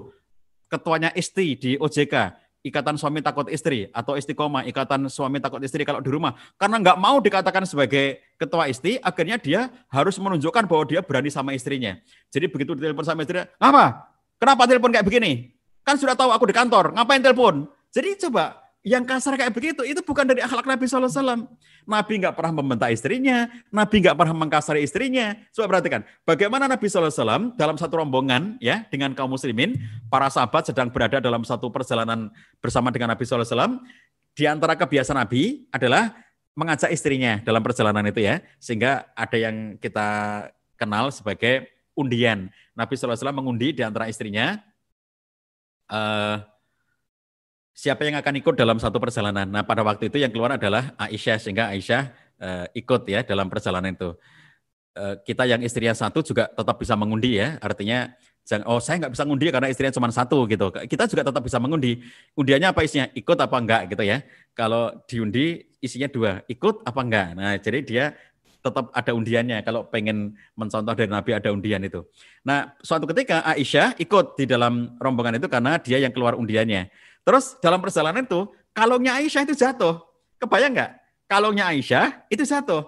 ketuanya istri di OJK, ikatan suami takut istri, atau istiqomah, ikatan suami takut istri kalau di rumah. Karena nggak mau dikatakan sebagai ketua istri, akhirnya dia harus menunjukkan bahwa dia berani sama istrinya. Jadi begitu ditelepon sama istrinya, apa? Kenapa telepon kayak begini? Kan sudah tahu aku di kantor, ngapain telepon? Jadi coba yang kasar kayak begitu itu bukan dari akhlak Nabi SAW. Nabi nggak pernah membentak istrinya, Nabi nggak pernah mengkasari istrinya. Coba perhatikan, bagaimana Nabi SAW dalam satu rombongan ya dengan kaum muslimin, para sahabat sedang berada dalam satu perjalanan bersama dengan Nabi SAW. Di antara kebiasaan Nabi adalah mengajak istrinya dalam perjalanan itu ya, sehingga ada yang kita kenal sebagai undian. Nabi SAW mengundi di antara istrinya. Uh, siapa yang akan ikut dalam satu perjalanan. Nah, pada waktu itu yang keluar adalah Aisyah, sehingga Aisyah uh, ikut ya dalam perjalanan itu. Uh, kita yang istrinya satu juga tetap bisa mengundi ya, artinya jangan oh saya nggak bisa ngundi karena istrinya cuma satu gitu. Kita juga tetap bisa mengundi. Undiannya apa isinya? Ikut apa enggak gitu ya. Kalau diundi isinya dua, ikut apa enggak. Nah, jadi dia tetap ada undiannya kalau pengen mencontoh dari Nabi ada undian itu. Nah, suatu ketika Aisyah ikut di dalam rombongan itu karena dia yang keluar undiannya. Terus dalam perjalanan itu, kalungnya Aisyah itu jatuh. Kebayang nggak? Kalungnya Aisyah itu jatuh.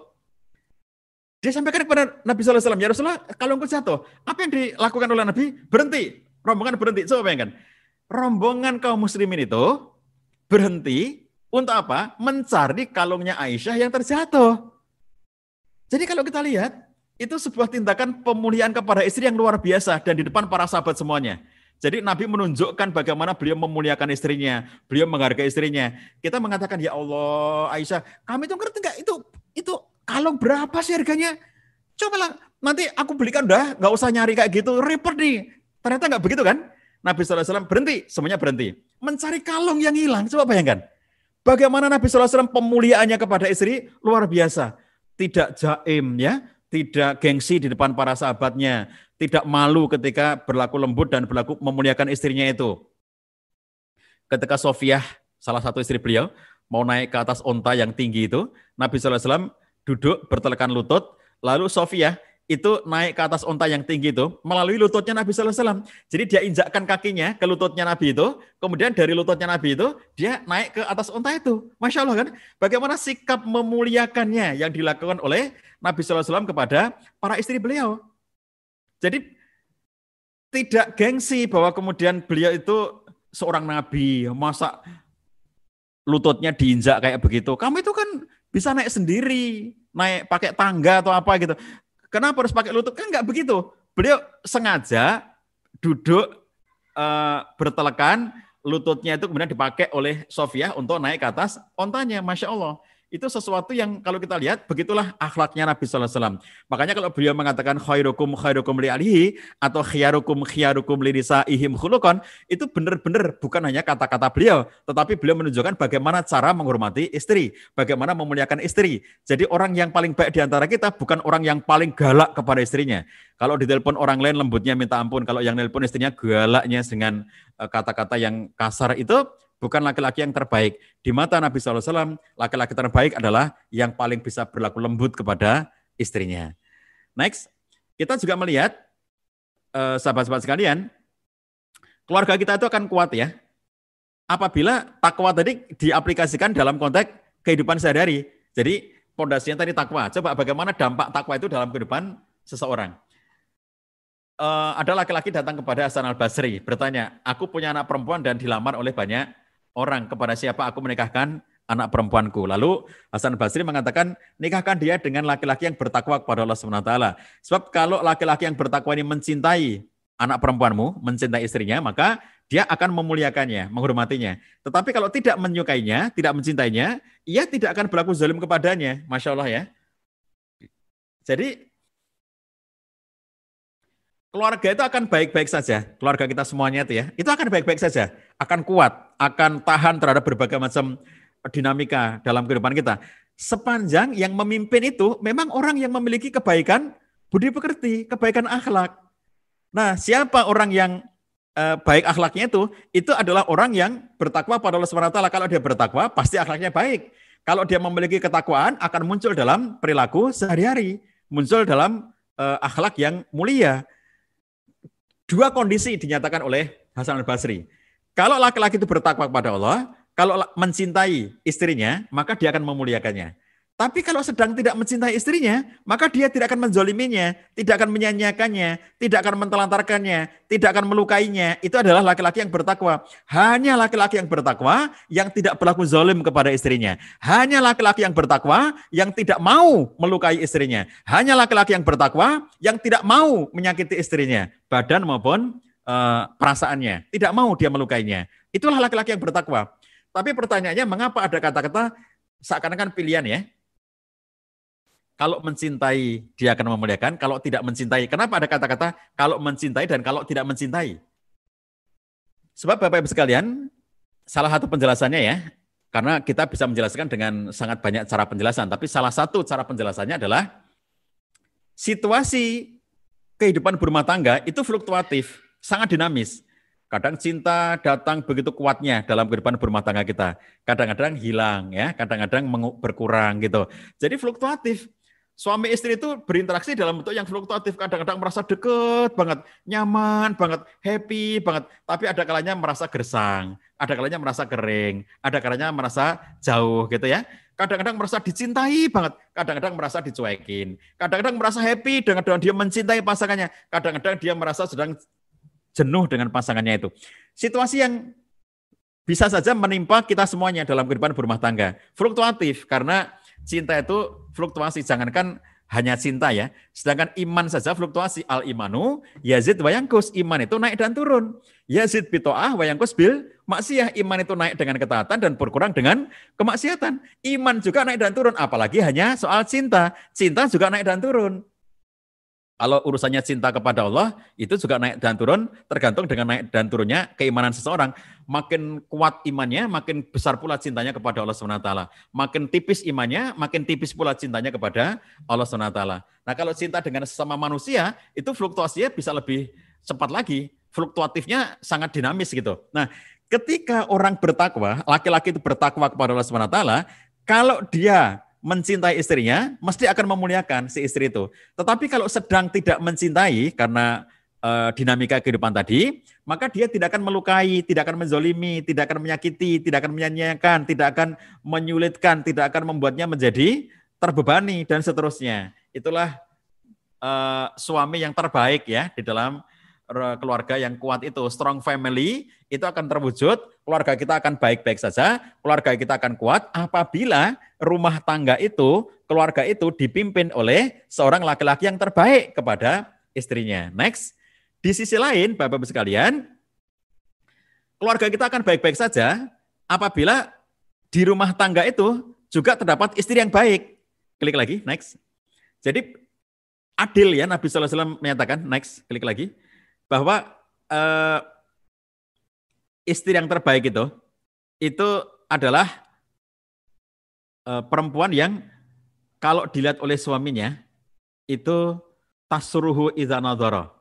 Dia sampaikan kepada Nabi SAW, ya Rasulullah, kalungku jatuh. Apa yang dilakukan oleh Nabi? Berhenti. Rombongan berhenti. Coba bayangkan. Rombongan kaum muslimin itu berhenti untuk apa? Mencari kalungnya Aisyah yang terjatuh. Jadi kalau kita lihat, itu sebuah tindakan pemulihan kepada istri yang luar biasa dan di depan para sahabat semuanya. Jadi Nabi menunjukkan bagaimana beliau memuliakan istrinya, beliau menghargai istrinya. Kita mengatakan ya Allah, Aisyah, kami itu ngerti nggak itu itu kalung berapa sih harganya? Coba lah, nanti aku belikan dah, nggak usah nyari kayak gitu, repot nih. Ternyata nggak begitu kan? Nabi SAW berhenti, semuanya berhenti. Mencari kalung yang hilang, coba bayangkan. Bagaimana Nabi SAW pemuliaannya kepada istri luar biasa. Tidak jaim ya, tidak gengsi di depan para sahabatnya, tidak malu ketika berlaku lembut dan berlaku memuliakan istrinya itu. Ketika Sofiah, salah satu istri beliau, mau naik ke atas onta yang tinggi itu, Nabi SAW duduk bertelekan lutut, lalu Sofiah itu naik ke atas onta yang tinggi itu melalui lututnya Nabi SAW. Jadi dia injakkan kakinya ke lututnya Nabi itu, kemudian dari lututnya Nabi itu dia naik ke atas onta itu. Masya Allah kan? Bagaimana sikap memuliakannya yang dilakukan oleh Nabi SAW kepada para istri beliau. Jadi tidak gengsi bahwa kemudian beliau itu seorang nabi, masa lututnya diinjak kayak begitu. Kamu itu kan bisa naik sendiri, naik pakai tangga atau apa gitu. Kenapa harus pakai lutut? Kan nggak begitu. Beliau sengaja duduk uh, bertelekan, lututnya itu kemudian dipakai oleh Sofia untuk naik ke atas ontanya. Masya Allah itu sesuatu yang kalau kita lihat begitulah akhlaknya Nabi SAW. Makanya kalau beliau mengatakan khairukum khairukum li alihi atau khiyarukum khiyarukum li ihim khulukon itu benar-benar bukan hanya kata-kata beliau, tetapi beliau menunjukkan bagaimana cara menghormati istri, bagaimana memuliakan istri. Jadi orang yang paling baik di antara kita bukan orang yang paling galak kepada istrinya. Kalau ditelepon orang lain lembutnya minta ampun, kalau yang nelpon istrinya galaknya dengan eh, kata-kata yang kasar itu bukan laki-laki yang terbaik. Di mata Nabi SAW, laki-laki terbaik adalah yang paling bisa berlaku lembut kepada istrinya. Next, kita juga melihat, eh, sahabat-sahabat sekalian, keluarga kita itu akan kuat ya. Apabila takwa tadi diaplikasikan dalam konteks kehidupan sehari-hari. Jadi pondasinya tadi takwa. Coba bagaimana dampak takwa itu dalam kehidupan seseorang. Uh, ada laki-laki datang kepada Hasan al Basri bertanya, aku punya anak perempuan dan dilamar oleh banyak orang kepada siapa aku menikahkan anak perempuanku. Lalu Hasan Basri mengatakan, nikahkan dia dengan laki-laki yang bertakwa kepada Allah SWT. Sebab kalau laki-laki yang bertakwa ini mencintai anak perempuanmu, mencintai istrinya, maka dia akan memuliakannya, menghormatinya. Tetapi kalau tidak menyukainya, tidak mencintainya, ia tidak akan berlaku zalim kepadanya. Masya Allah ya. Jadi keluarga itu akan baik-baik saja. Keluarga kita semuanya itu ya, itu akan baik-baik saja. Akan kuat, akan tahan terhadap berbagai macam dinamika dalam kehidupan kita. Sepanjang yang memimpin itu memang orang yang memiliki kebaikan budi pekerti, kebaikan akhlak. Nah, siapa orang yang eh, baik akhlaknya itu? Itu adalah orang yang bertakwa pada Allah SWT. Kalau dia bertakwa, pasti akhlaknya baik. Kalau dia memiliki ketakwaan, akan muncul dalam perilaku sehari-hari. Muncul dalam eh, akhlak yang mulia. Dua kondisi dinyatakan oleh Hasan al-Basri. Kalau laki-laki itu bertakwa kepada Allah, kalau mencintai istrinya, maka dia akan memuliakannya. Tapi kalau sedang tidak mencintai istrinya, maka dia tidak akan menzoliminya, tidak akan menyanyiakannya, tidak akan mentelantarkannya, tidak akan melukainya. Itu adalah laki-laki yang bertakwa. Hanya laki-laki yang bertakwa yang tidak berlaku zolim kepada istrinya. Hanya laki-laki yang bertakwa yang tidak mau melukai istrinya. Hanya laki-laki yang bertakwa yang tidak mau menyakiti istrinya, badan maupun uh, perasaannya. Tidak mau dia melukainya. Itulah laki-laki yang bertakwa. Tapi pertanyaannya, mengapa ada kata-kata seakan-akan pilihan ya? Kalau mencintai dia akan memuliakan, kalau tidak mencintai. Kenapa ada kata-kata kalau mencintai dan kalau tidak mencintai? Sebab Bapak Ibu sekalian, salah satu penjelasannya ya, karena kita bisa menjelaskan dengan sangat banyak cara penjelasan, tapi salah satu cara penjelasannya adalah situasi kehidupan berumah tangga itu fluktuatif, sangat dinamis. Kadang cinta datang begitu kuatnya dalam kehidupan berumah tangga kita. Kadang-kadang hilang ya, kadang-kadang berkurang gitu. Jadi fluktuatif. Suami istri itu berinteraksi dalam bentuk yang fluktuatif. Kadang-kadang merasa deket banget, nyaman banget, happy banget. Tapi ada kalanya merasa gersang, ada kalanya merasa kering, ada kalanya merasa jauh gitu ya. Kadang-kadang merasa dicintai banget, kadang-kadang merasa dicuekin. Kadang-kadang merasa happy dengan dia mencintai pasangannya. Kadang-kadang dia merasa sedang jenuh dengan pasangannya itu. Situasi yang bisa saja menimpa kita semuanya dalam kehidupan berumah tangga. Fluktuatif karena cinta itu fluktuasi. Jangankan hanya cinta ya. Sedangkan iman saja fluktuasi. Al imanu yazid wayangkus. Iman itu naik dan turun. Yazid bito'ah wayangkus bil maksiyah. Iman itu naik dengan ketaatan dan berkurang dengan kemaksiatan. Iman juga naik dan turun. Apalagi hanya soal cinta. Cinta juga naik dan turun. Kalau urusannya cinta kepada Allah, itu juga naik dan turun, tergantung dengan naik dan turunnya keimanan seseorang. Makin kuat imannya, makin besar pula cintanya kepada Allah SWT. Makin tipis imannya, makin tipis pula cintanya kepada Allah SWT. Nah kalau cinta dengan sesama manusia, itu fluktuasinya bisa lebih cepat lagi. Fluktuatifnya sangat dinamis gitu. Nah ketika orang bertakwa, laki-laki itu bertakwa kepada Allah SWT, kalau dia mencintai istrinya, mesti akan memuliakan si istri itu. Tetapi kalau sedang tidak mencintai karena uh, dinamika kehidupan tadi, maka dia tidak akan melukai, tidak akan menzolimi, tidak akan menyakiti, tidak akan menyanyiakan, tidak akan menyulitkan, tidak akan membuatnya menjadi terbebani dan seterusnya. Itulah uh, suami yang terbaik ya di dalam keluarga yang kuat itu, strong family, itu akan terwujud, keluarga kita akan baik-baik saja, keluarga kita akan kuat. Apabila rumah tangga itu, keluarga itu dipimpin oleh seorang laki-laki yang terbaik kepada istrinya. Next, di sisi lain, Bapak-Bapak sekalian, keluarga kita akan baik-baik saja. Apabila di rumah tangga itu juga terdapat istri yang baik. Klik lagi, next. Jadi adil ya Nabi SAW menyatakan, next, klik lagi bahwa uh, istri yang terbaik itu itu adalah uh, perempuan yang kalau dilihat oleh suaminya itu tasruhu idza nadhara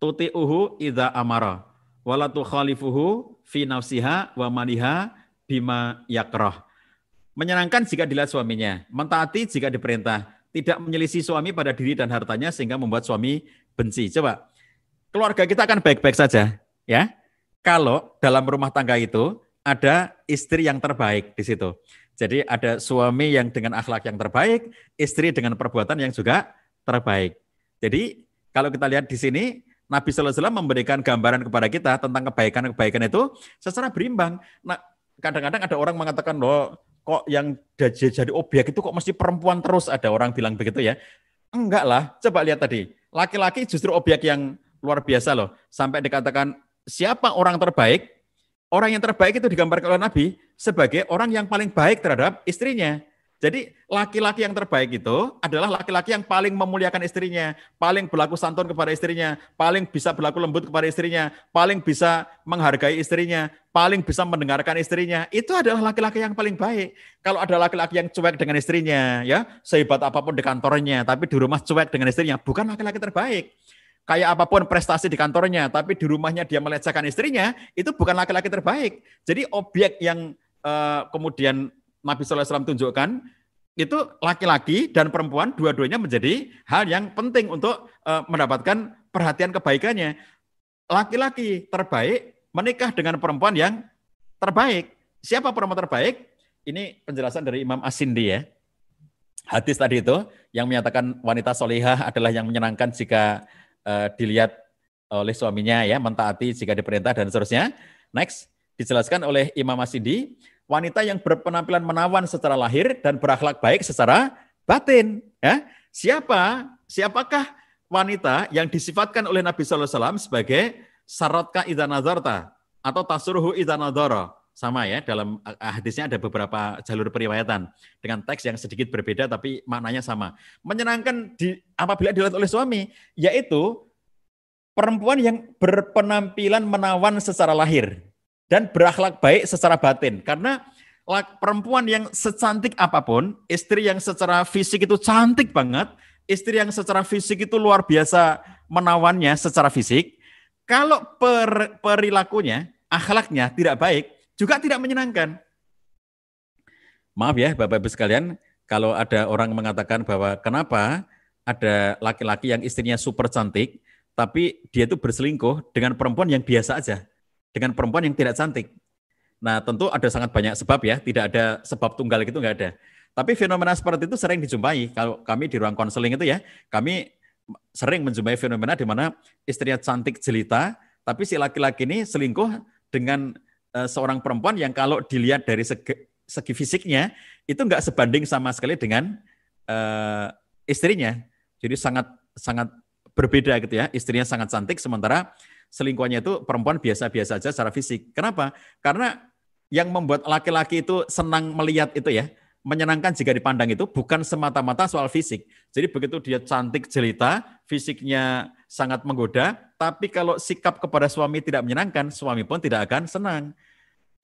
tuti'uhu idza amara wala tukhalifuhu fi nafsiha wa maniha bima yakrah. Menyenangkan jika dilihat suaminya mentaati jika diperintah tidak menyelisih suami pada diri dan hartanya sehingga membuat suami benci. Coba keluarga kita akan baik-baik saja, ya. Kalau dalam rumah tangga itu ada istri yang terbaik di situ. Jadi ada suami yang dengan akhlak yang terbaik, istri dengan perbuatan yang juga terbaik. Jadi kalau kita lihat di sini, Nabi Wasallam memberikan gambaran kepada kita tentang kebaikan-kebaikan itu secara berimbang. Nah, kadang-kadang ada orang mengatakan loh, kok yang jadi objek itu kok mesti perempuan terus ada orang bilang begitu ya. Enggak lah, coba lihat tadi. Laki-laki justru objek yang luar biasa loh. Sampai dikatakan siapa orang terbaik? Orang yang terbaik itu digambarkan oleh Nabi sebagai orang yang paling baik terhadap istrinya. Jadi laki-laki yang terbaik itu adalah laki-laki yang paling memuliakan istrinya, paling berlaku santun kepada istrinya, paling bisa berlaku lembut kepada istrinya, paling bisa menghargai istrinya, paling bisa mendengarkan istrinya. Itu adalah laki-laki yang paling baik. Kalau ada laki-laki yang cuek dengan istrinya, ya sehebat apa pun di kantornya, tapi di rumah cuek dengan istrinya, bukan laki-laki terbaik kayak apa pun prestasi di kantornya, tapi di rumahnya dia melecehkan istrinya, itu bukan laki-laki terbaik. Jadi objek yang uh, kemudian Nabi SAW tunjukkan, itu laki-laki dan perempuan dua-duanya menjadi hal yang penting untuk uh, mendapatkan perhatian kebaikannya. Laki-laki terbaik menikah dengan perempuan yang terbaik. Siapa perempuan terbaik? Ini penjelasan dari Imam Asindi ya. hadis tadi itu yang menyatakan wanita solihah adalah yang menyenangkan jika uh, dilihat oleh suaminya ya, mentaati jika diperintah dan seterusnya. Next, dijelaskan oleh Imam Masidi, wanita yang berpenampilan menawan secara lahir dan berakhlak baik secara batin. Ya, siapa? Siapakah wanita yang disifatkan oleh Nabi Sallallahu Alaihi Wasallam sebagai syarotka idanazarta atau tasuruhu idanadara? Sama ya dalam hadisnya ada beberapa jalur periwayatan dengan teks yang sedikit berbeda tapi maknanya sama. Menyenangkan di apabila dilihat oleh suami yaitu perempuan yang berpenampilan menawan secara lahir dan berakhlak baik secara batin karena perempuan yang secantik apa pun, istri yang secara fisik itu cantik banget, istri yang secara fisik itu luar biasa menawannya secara fisik, kalau per, perilakunya, akhlaknya tidak baik, juga tidak menyenangkan. Maaf ya Bapak Ibu sekalian, kalau ada orang mengatakan bahwa kenapa ada laki-laki yang istrinya super cantik, tapi dia itu berselingkuh dengan perempuan yang biasa aja, dengan perempuan yang tidak cantik. Nah tentu ada sangat banyak sebab ya, tidak ada sebab tunggal gitu nggak ada. Tapi fenomena seperti itu sering dijumpai. Kalau kami di ruang konseling itu ya, kami sering menjumpai fenomena di mana istrinya cantik jelita, tapi si laki-laki ini selingkuh dengan Eh, seorang perempuan yang kalau dilihat dari segi, segi fisiknya itu nggak sebanding sama sekali dengan uh, istrinya. Jadi sangat sangat berbeda gitu ya. Istrinya sangat cantik sementara selingkuhannya itu perempuan biasa-biasa saja secara fisik. Kenapa? Karena yang membuat laki-laki itu senang melihat itu ya, menyenangkan jika dipandang itu bukan semata-mata soal fisik. Jadi begitu dia cantik jelita, fisiknya sangat menggoda, tapi kalau sikap kepada suami tidak menyenangkan, suami pun tidak akan senang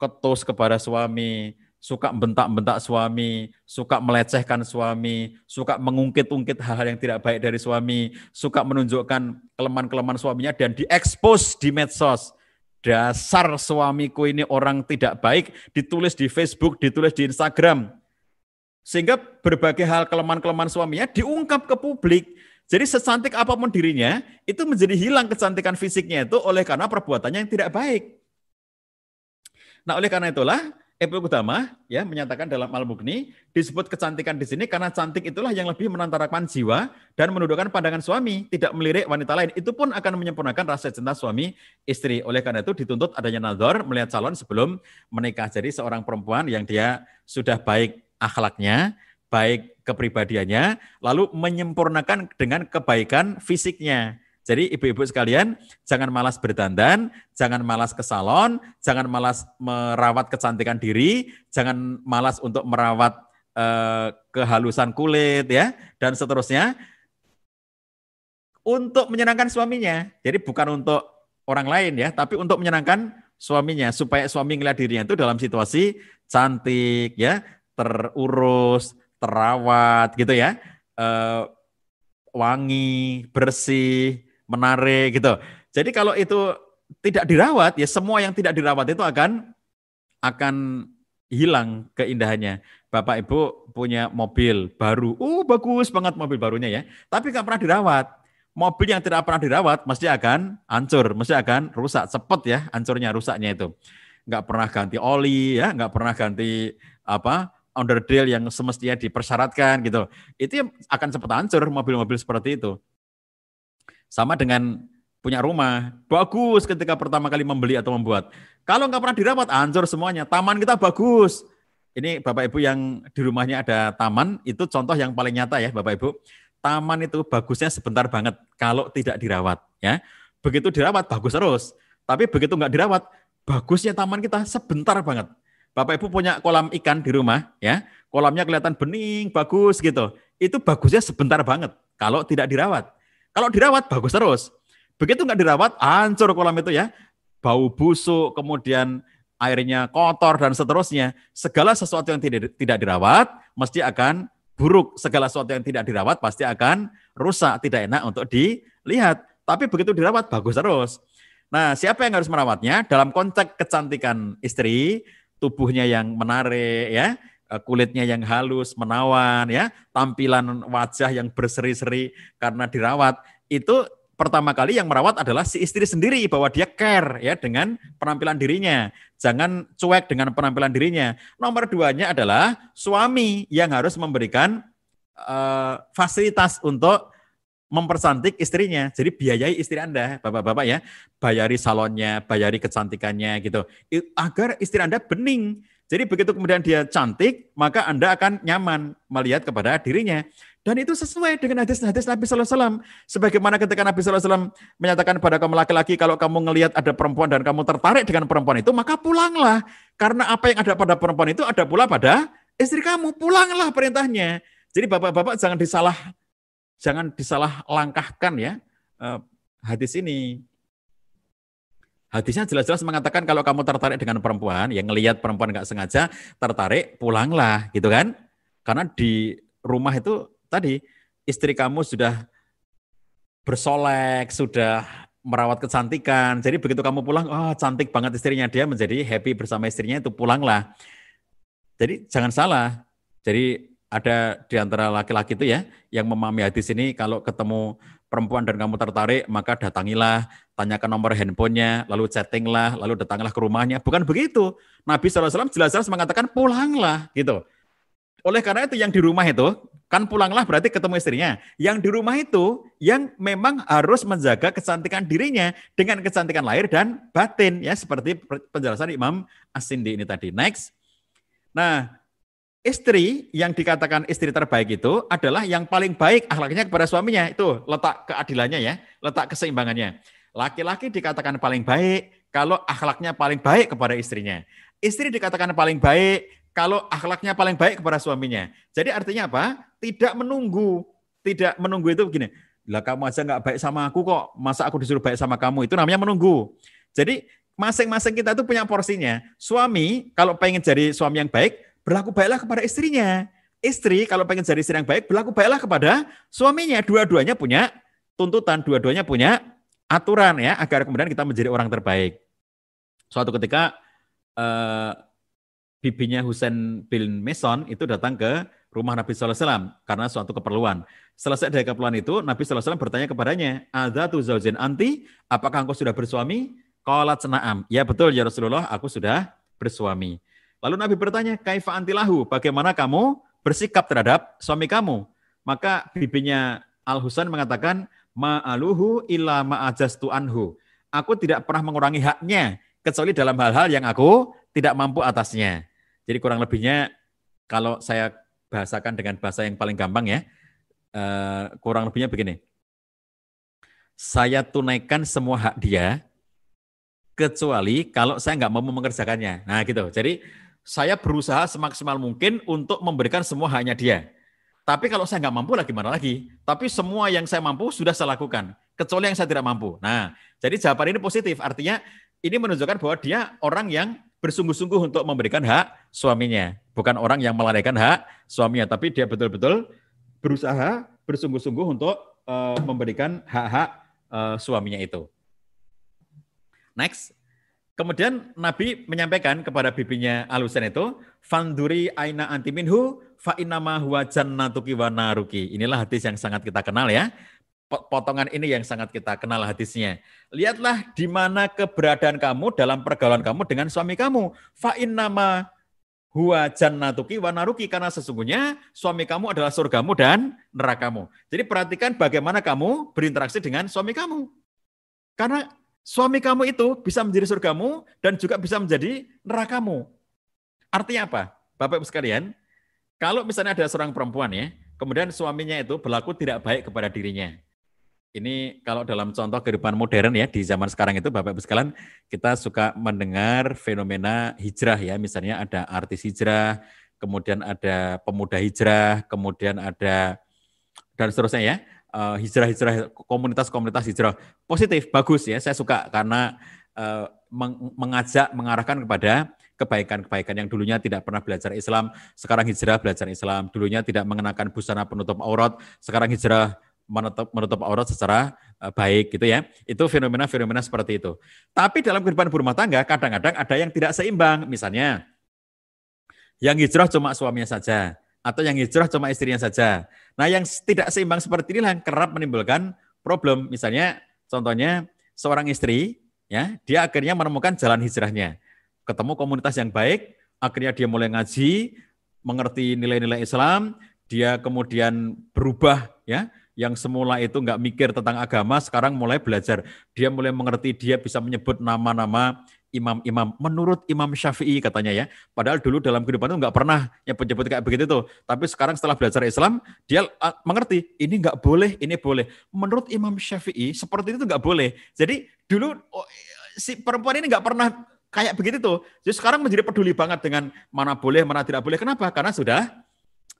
ketus kepada suami, suka bentak-bentak suami, suka melecehkan suami, suka mengungkit-ungkit hal-hal yang tidak baik dari suami, suka menunjukkan kelemahan-kelemahan suaminya dan diekspos di medsos. Dasar suamiku ini orang tidak baik, ditulis di Facebook, ditulis di Instagram. Sehingga berbagai hal kelemahan-kelemahan suaminya diungkap ke publik. Jadi secantik apa pun dirinya, itu menjadi hilang kecantikan fisiknya itu oleh karena perbuatannya yang tidak baik. Nah, oleh karena itulah Ibnu Qudamah ya menyatakan dalam Al-Mughni disebut kecantikan di sini karena cantik itulah yang lebih menantarakan jiwa dan menundukkan pandangan suami, tidak melirik wanita lain. Itu pun akan menyempurnakan rasa cinta suami istri. Oleh karena itu dituntut adanya nazar melihat calon sebelum menikah. Jadi seorang perempuan yang dia sudah baik akhlaknya, baik kepribadiannya, lalu menyempurnakan dengan kebaikan fisiknya. Jadi ibu-ibu sekalian, jangan malas berdandan, jangan malas ke salon, jangan malas merawat kecantikan diri, jangan malas untuk merawat eh, kehalusan kulit ya dan seterusnya untuk menyenangkan suaminya. Jadi bukan untuk orang lain ya, tapi untuk menyenangkan suaminya supaya suami ngeliat dirinya itu dalam situasi cantik ya, terurus, terawat gitu ya. Eh, wangi, bersih, menarik gitu. Jadi kalau itu tidak dirawat, ya semua yang tidak dirawat itu akan akan hilang keindahannya. Bapak Ibu punya mobil baru, uh bagus banget mobil barunya ya, tapi nggak pernah dirawat. Mobil yang tidak pernah dirawat mesti akan hancur, mesti akan rusak, cepet ya hancurnya, rusaknya itu. Nggak pernah ganti oli ya, nggak pernah ganti apa underdeal yang semestinya dipersyaratkan gitu. Itu akan cepat hancur mobil-mobil seperti itu. Sama dengan punya rumah, bagus ketika pertama kali membeli atau membuat. Kalau nggak pernah dirawat, hancur semuanya. Taman kita bagus. Ini Bapak Ibu yang di rumahnya ada taman, itu contoh yang paling nyata ya Bapak Ibu. Taman itu bagusnya sebentar banget kalau tidak dirawat. ya. Begitu dirawat, bagus terus. Tapi begitu nggak dirawat, bagusnya taman kita sebentar banget. Bapak Ibu punya kolam ikan di rumah, ya, kolamnya kelihatan bening, bagus gitu. Itu bagusnya sebentar banget kalau tidak dirawat. Kalau dirawat bagus terus. Begitu nggak dirawat, hancur kolam itu ya. Bau busuk, kemudian airnya kotor dan seterusnya. Segala sesuatu yang tidak tidak dirawat mesti akan buruk. Segala sesuatu yang tidak dirawat pasti akan rusak, tidak enak untuk dilihat. Tapi begitu dirawat bagus terus. Nah, siapa yang harus merawatnya? Dalam konteks kecantikan istri, tubuhnya yang menarik ya, kulitnya yang halus, menawan, ya, tampilan wajah yang berseri-seri karena dirawat, itu pertama kali yang merawat adalah si istri sendiri bahwa dia care ya dengan penampilan dirinya. Jangan cuek dengan penampilan dirinya. Nomor duanya adalah suami yang harus memberikan uh, fasilitas untuk mempercantik istrinya. Jadi biayai istri Anda, Bapak-bapak ya, bayari salonnya, bayari kecantikannya gitu. Agar istri Anda bening. Jadi begitu kemudian dia cantik, maka Anda akan nyaman melihat kepada dirinya. Dan itu sesuai dengan hadis-hadis Nabi SAW. Sebagaimana ketika Nabi SAW menyatakan pada kamu laki-laki, kalau kamu ngelihat ada perempuan dan kamu tertarik dengan perempuan itu, maka pulanglah. Karena apa yang ada pada perempuan itu ada pula pada istri kamu. Pulanglah perintahnya. Jadi bapak-bapak jangan disalah jangan disalah langkahkan ya eh, hadis ini. Hadisnya jelas-jelas mengatakan kalau kamu tertarik dengan perempuan, yang ngelihat perempuan nggak sengaja tertarik, pulanglah, gitu kan? Karena di rumah itu tadi istri kamu sudah bersolek, sudah merawat kecantikan. Jadi begitu kamu pulang, oh cantik banget istrinya dia menjadi happy bersama istrinya itu pulanglah. Jadi jangan salah. Jadi ada di antara laki-laki itu ya yang memahami hadis ini kalau ketemu perempuan dan kamu tertarik maka datangilah, tanyakan nomor handphonenya, lalu chattinglah, lalu datanglah ke rumahnya. Bukan begitu. Nabi SAW jelas-jelas mengatakan pulanglah gitu. Oleh karena itu yang di rumah itu Kan pulanglah berarti ketemu istrinya. Yang di rumah itu yang memang harus menjaga kecantikan dirinya dengan kecantikan lahir dan batin ya seperti penjelasan Imam As-Sindi ini tadi. Next. Nah, istri yang dikatakan istri terbaik itu adalah yang paling baik akhlaknya kepada suaminya. Itu letak keadilannya ya, letak keseimbangannya. Laki-laki dikatakan paling baik kalau akhlaknya paling baik kepada istrinya. Istri dikatakan paling baik kalau akhlaknya paling baik kepada suaminya. Jadi artinya apa? Tidak menunggu. Tidak menunggu itu begini. Lah kamu aja nggak baik sama aku kok. Masa aku disuruh baik sama kamu? Itu namanya menunggu. Jadi masing-masing kita itu punya porsinya. Suami kalau pengen jadi suami yang baik, berlaku baiklah kepada istrinya. Istri kalau pengen jadi istri yang baik, berlaku baiklah kepada suaminya. Dua-duanya punya tuntutan, dua-duanya punya aturan ya, agar kemudian kita menjadi orang terbaik. Suatu ketika eh, bibinya Husain bin Meson itu datang ke rumah Nabi SAW karena suatu keperluan. Selesai dari keperluan itu, Nabi SAW bertanya kepadanya, Ada tu zaujin anti, apakah engkau sudah bersuami? Qalat sena'am. Ya betul ya Rasulullah, aku sudah bersuami. Lalu Nabi bertanya, kaifa antilahu, bagaimana kamu bersikap terhadap suami kamu? Maka bibinya Al-Husain mengatakan, ma'aluhu illa ma'ajastu anhu. Aku tidak pernah mengurangi haknya, kecuali dalam hal-hal yang aku tidak mampu atasnya. Jadi kurang lebihnya kalau saya bahasakan dengan bahasa yang paling gampang ya, uh, kurang lebihnya begini. Saya tunaikan semua hak dia, kecuali kalau saya nggak mau mengerjakannya. Nah gitu. Jadi saya berusaha semaksimal mungkin untuk memberikan semua haknya dia. Tapi kalau saya nggak mampu lagi mana lagi? Tapi semua yang saya mampu sudah saya lakukan, kecuali yang saya tidak mampu. Nah, jadi jawaban ini positif. Artinya ini menunjukkan bahwa dia orang yang bersungguh-sungguh untuk memberikan hak suaminya. Bukan orang yang melalaikan hak suaminya, tapi dia betul-betul berusaha bersungguh-sungguh untuk uh, memberikan hak-hak uh, suaminya itu. Next. Kemudian Nabi menyampaikan kepada bibinya Alusen itu, Fanduri aina antiminhu fa innama huwa jannatuki wa naruki. Inilah hadis yang sangat kita kenal ya potongan ini yang sangat kita kenal hadisnya. Lihatlah di mana keberadaan kamu dalam pergaulan kamu dengan suami kamu. Fa'in nama huwa jannatuki wa naruki karena sesungguhnya suami kamu adalah surgamu dan nerakamu. Jadi perhatikan bagaimana kamu berinteraksi dengan suami kamu. Karena suami kamu itu bisa menjadi surgamu dan juga bisa menjadi nerakamu. Artinya apa? Bapak Ibu sekalian, kalau misalnya ada seorang perempuan ya, kemudian suaminya itu berlaku tidak baik kepada dirinya ini kalau dalam contoh kehidupan modern ya di zaman sekarang itu Bapak Ibu sekalian kita suka mendengar fenomena hijrah ya misalnya ada artis hijrah, kemudian ada pemuda hijrah, kemudian ada dan seterusnya ya hijrah-hijrah komunitas-komunitas hijrah positif bagus ya saya suka karena uh, mengajak mengarahkan kepada kebaikan-kebaikan yang dulunya tidak pernah belajar Islam sekarang hijrah belajar Islam dulunya tidak mengenakan busana penutup aurat sekarang hijrah menutup, menutup aurat secara uh, baik gitu ya. Itu fenomena-fenomena seperti itu. Tapi dalam kehidupan berumah tangga kadang-kadang ada yang tidak seimbang. Misalnya yang hijrah cuma suaminya saja atau yang hijrah cuma istrinya saja. Nah, yang tidak seimbang seperti ini yang kerap menimbulkan problem. Misalnya contohnya seorang istri ya, dia akhirnya menemukan jalan hijrahnya. Ketemu komunitas yang baik, akhirnya dia mulai ngaji, mengerti nilai-nilai Islam, dia kemudian berubah ya, yang semula itu nggak mikir tentang agama, sekarang mulai belajar. Dia mulai mengerti, dia bisa menyebut nama-nama imam-imam. Menurut Imam Syafi'i katanya ya, padahal dulu dalam kehidupan itu nggak pernah nyebut-nyebut kayak begitu tuh. Tapi sekarang setelah belajar Islam, dia mengerti ini nggak boleh, ini boleh. Menurut Imam Syafi'i seperti itu nggak boleh. Jadi dulu oh, si perempuan ini nggak pernah kayak begitu tuh. Jadi sekarang menjadi peduli banget dengan mana boleh, mana tidak boleh. Kenapa? Karena sudah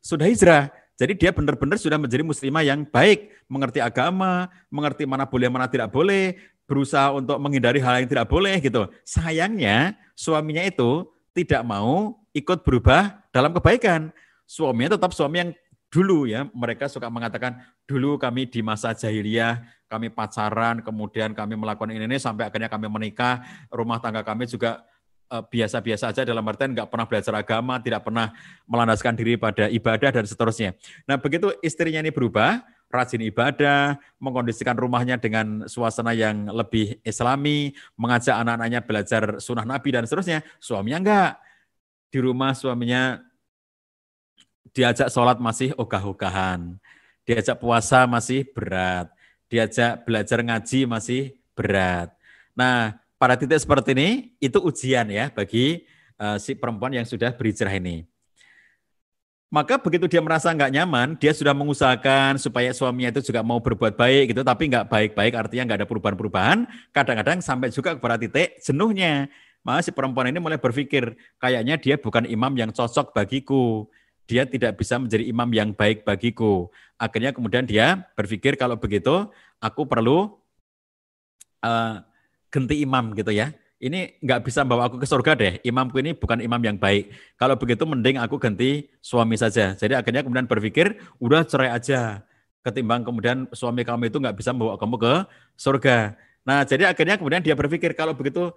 sudah hijrah. Jadi dia benar-benar sudah menjadi muslimah yang baik, mengerti agama, mengerti mana boleh, mana tidak boleh, berusaha untuk menghindari hal yang tidak boleh gitu. Sayangnya suaminya itu tidak mau ikut berubah dalam kebaikan. Suaminya tetap suami yang dulu ya, mereka suka mengatakan dulu kami di masa jahiliyah, kami pacaran, kemudian kami melakukan ini, ini sampai akhirnya kami menikah, rumah tangga kami juga Eh, biasa-biasa aja dalam artian nggak pernah belajar agama, tidak pernah melandaskan diri pada ibadah dan seterusnya. Nah begitu istrinya ini berubah, rajin ibadah, mengkondisikan rumahnya dengan suasana yang lebih islami, mengajak anak-anaknya belajar sunnah Nabi dan seterusnya, suaminya enggak. Di rumah suaminya diajak sholat masih ogah-ogahan, diajak puasa masih berat, diajak belajar ngaji masih berat. Nah, pada titik seperti ini itu ujian ya bagi uh, si perempuan yang sudah berhijrah ini. Maka begitu dia merasa nggak nyaman, dia sudah mengusahakan supaya suaminya itu juga mau berbuat baik gitu, tapi nggak baik-baik artinya nggak ada perubahan-perubahan. Kadang-kadang sampai juga kepada titik jenuhnya. Maka si perempuan ini mulai berpikir, kayaknya dia bukan imam yang cocok bagiku. Dia tidak bisa menjadi imam yang baik bagiku. Akhirnya kemudian dia berpikir kalau begitu, aku perlu uh, ganti imam gitu ya. Ini nggak bisa bawa aku ke surga deh. Imamku ini bukan imam yang baik. Kalau begitu mending aku ganti suami saja. Jadi akhirnya kemudian berpikir, udah cerai aja. Ketimbang kemudian suami kamu itu nggak bisa membawa kamu ke surga. Nah, jadi akhirnya kemudian dia berpikir kalau begitu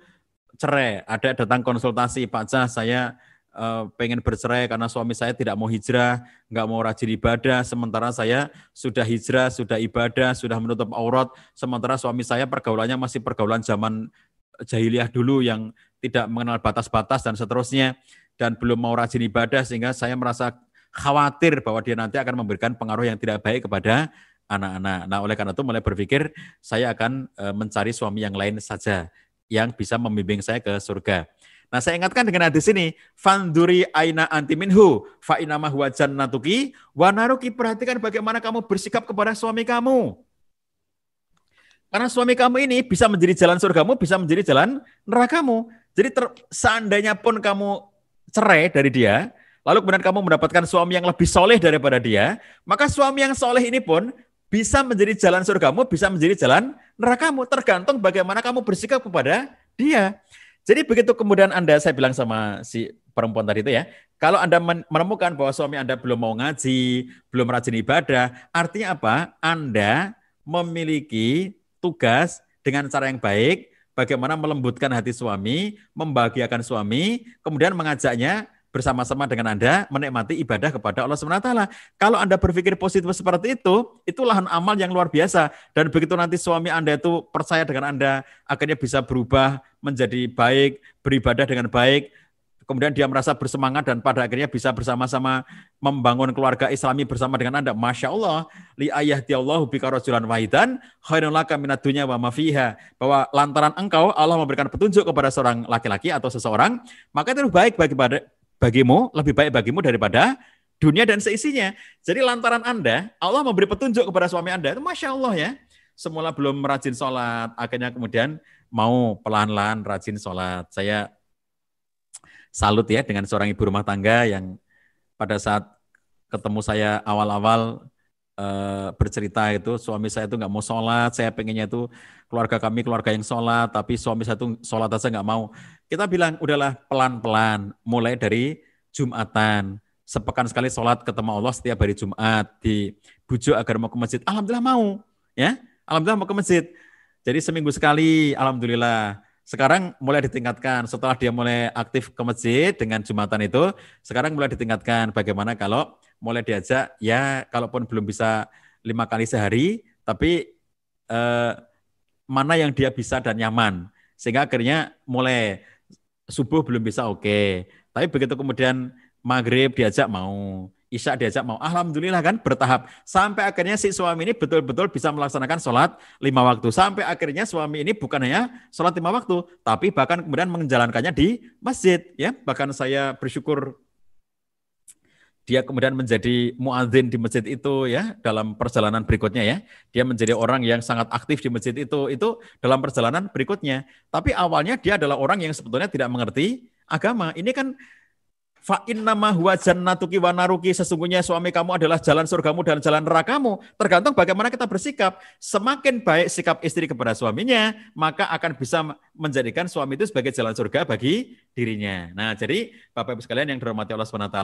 cerai. Ada datang konsultasi, Pak Cah, saya uh, pengen bercerai karena suami saya tidak mau hijrah, nggak mau rajin ibadah, sementara saya sudah hijrah, sudah ibadah, sudah menutup aurat, sementara suami saya pergaulannya masih pergaulan zaman jahiliyah dulu yang tidak mengenal batas-batas dan seterusnya, dan belum mau rajin ibadah sehingga saya merasa khawatir bahwa dia nanti akan memberikan pengaruh yang tidak baik kepada anak-anak. Nah, oleh karena itu mulai berpikir saya akan eh, mencari suami yang lain saja yang bisa membimbing saya ke surga. Nah, saya ingatkan dengan hadis ini, fanduri aina anti minhu, fa inama huwa jannatuki, wa naruki. Perhatikan bagaimana kamu bersikap kepada suami kamu. Karena suami kamu ini bisa menjadi jalan surgamu, bisa menjadi jalan nerakamu. Jadi ter, seandainya pun kamu cerai dari dia, lalu kemudian kamu mendapatkan suami yang lebih soleh daripada dia, maka suami yang soleh ini pun bisa menjadi jalan surgamu, bisa menjadi jalan nerakamu. Tergantung bagaimana kamu bersikap kepada dia. Jadi begitu kemudian Anda, saya bilang sama si perempuan tadi itu ya, kalau Anda menemukan bahwa suami Anda belum mau ngaji, belum rajin ibadah, artinya apa? Anda memiliki tugas dengan cara yang baik, bagaimana melembutkan hati suami, membahagiakan suami, kemudian mengajaknya bersama-sama dengan Anda menikmati ibadah kepada Allah SWT. Kalau Anda berpikir positif seperti itu, itu lahan amal yang luar biasa. Dan begitu nanti suami Anda itu percaya dengan Anda, akhirnya bisa berubah menjadi baik, beribadah dengan baik, kemudian dia merasa bersemangat dan pada akhirnya bisa bersama-sama membangun keluarga islami bersama dengan Anda. Masya Allah, li ayah Allah bika rajulan wahidan, khairun laka minat dunya wa mafiha. Bahwa lantaran engkau, Allah memberikan petunjuk kepada seorang laki-laki atau seseorang, maka itu baik bagi bagimu, lebih baik bagimu daripada dunia dan seisinya. Jadi lantaran Anda, Allah memberi petunjuk kepada suami Anda, itu Masya Allah ya. Semula belum rajin sholat, akhirnya kemudian mau pelan-pelan rajin sholat. Saya salut ya dengan seorang ibu rumah tangga yang pada saat ketemu saya awal-awal uh, bercerita itu suami saya itu nggak mau sholat, saya pengennya itu keluarga kami keluarga yang sholat, tapi suami saya itu sholat aja nggak mau. Kita bilang udahlah pelan-pelan, mulai dari Jumatan, sepekan sekali sholat ketemu Allah setiap hari Jumat di bujuk agar mau ke masjid. Alhamdulillah mau, ya. Alhamdulillah mau ke masjid. Jadi seminggu sekali, alhamdulillah. Sekarang mulai ditingkatkan setelah dia mulai aktif ke masjid dengan Jumatan itu, sekarang mulai ditingkatkan bagaimana kalau mulai diajak ya kalaupun belum bisa lima kali sehari, tapi eh, mana yang dia bisa dan nyaman. Sehingga akhirnya mulai subuh belum bisa oke. Okay. Tapi begitu kemudian maghrib diajak mau, Isya diajak mau. Alhamdulillah kan bertahap. Sampai akhirnya si suami ini betul-betul bisa melaksanakan sholat lima waktu. Sampai akhirnya suami ini bukan hanya sholat lima waktu, tapi bahkan kemudian menjalankannya di masjid. ya Bahkan saya bersyukur dia kemudian menjadi muadzin di masjid itu ya dalam perjalanan berikutnya ya. Dia menjadi orang yang sangat aktif di masjid itu itu dalam perjalanan berikutnya. Tapi awalnya dia adalah orang yang sebetulnya tidak mengerti agama. Ini kan Fa nama huwa jannatuki wa naruki sesungguhnya suami kamu adalah jalan surgamu dan jalan nerakamu. Tergantung bagaimana kita bersikap. Semakin baik sikap istri kepada suaminya, maka akan bisa menjadikan suami itu sebagai jalan surga bagi dirinya. Nah, jadi Bapak Ibu sekalian yang dirahmati Allah SWT,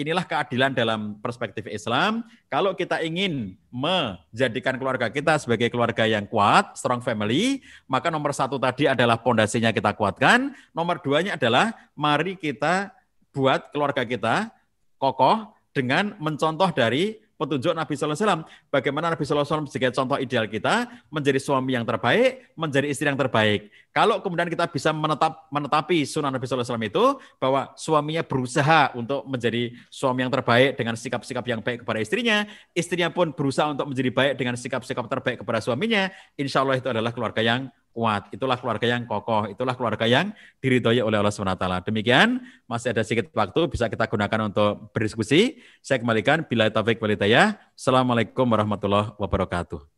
inilah keadilan dalam perspektif Islam. Kalau kita ingin menjadikan keluarga kita sebagai keluarga yang kuat, strong family, maka nomor satu tadi adalah pondasinya kita kuatkan. Nomor duanya adalah mari kita buat keluarga kita kokoh dengan mencontoh dari petunjuk Nabi Sallallahu Alaihi Wasallam. Bagaimana Nabi Sallallahu Alaihi Wasallam sebagai contoh ideal kita menjadi suami yang terbaik, menjadi istri yang terbaik. Kalau kemudian kita bisa menetap menetapi sunnah Nabi Sallallahu Alaihi Wasallam itu bahwa suaminya berusaha untuk menjadi suami yang terbaik dengan sikap-sikap yang baik kepada istrinya, istrinya pun berusaha untuk menjadi baik dengan sikap-sikap terbaik kepada suaminya. Insya Allah itu adalah keluarga yang kuat. Itulah keluarga yang kokoh, itulah keluarga yang diridhoi oleh Allah SWT. Demikian, masih ada sedikit waktu bisa kita gunakan untuk berdiskusi. Saya kembalikan bila taufik walidayah. Assalamualaikum warahmatullahi wabarakatuh.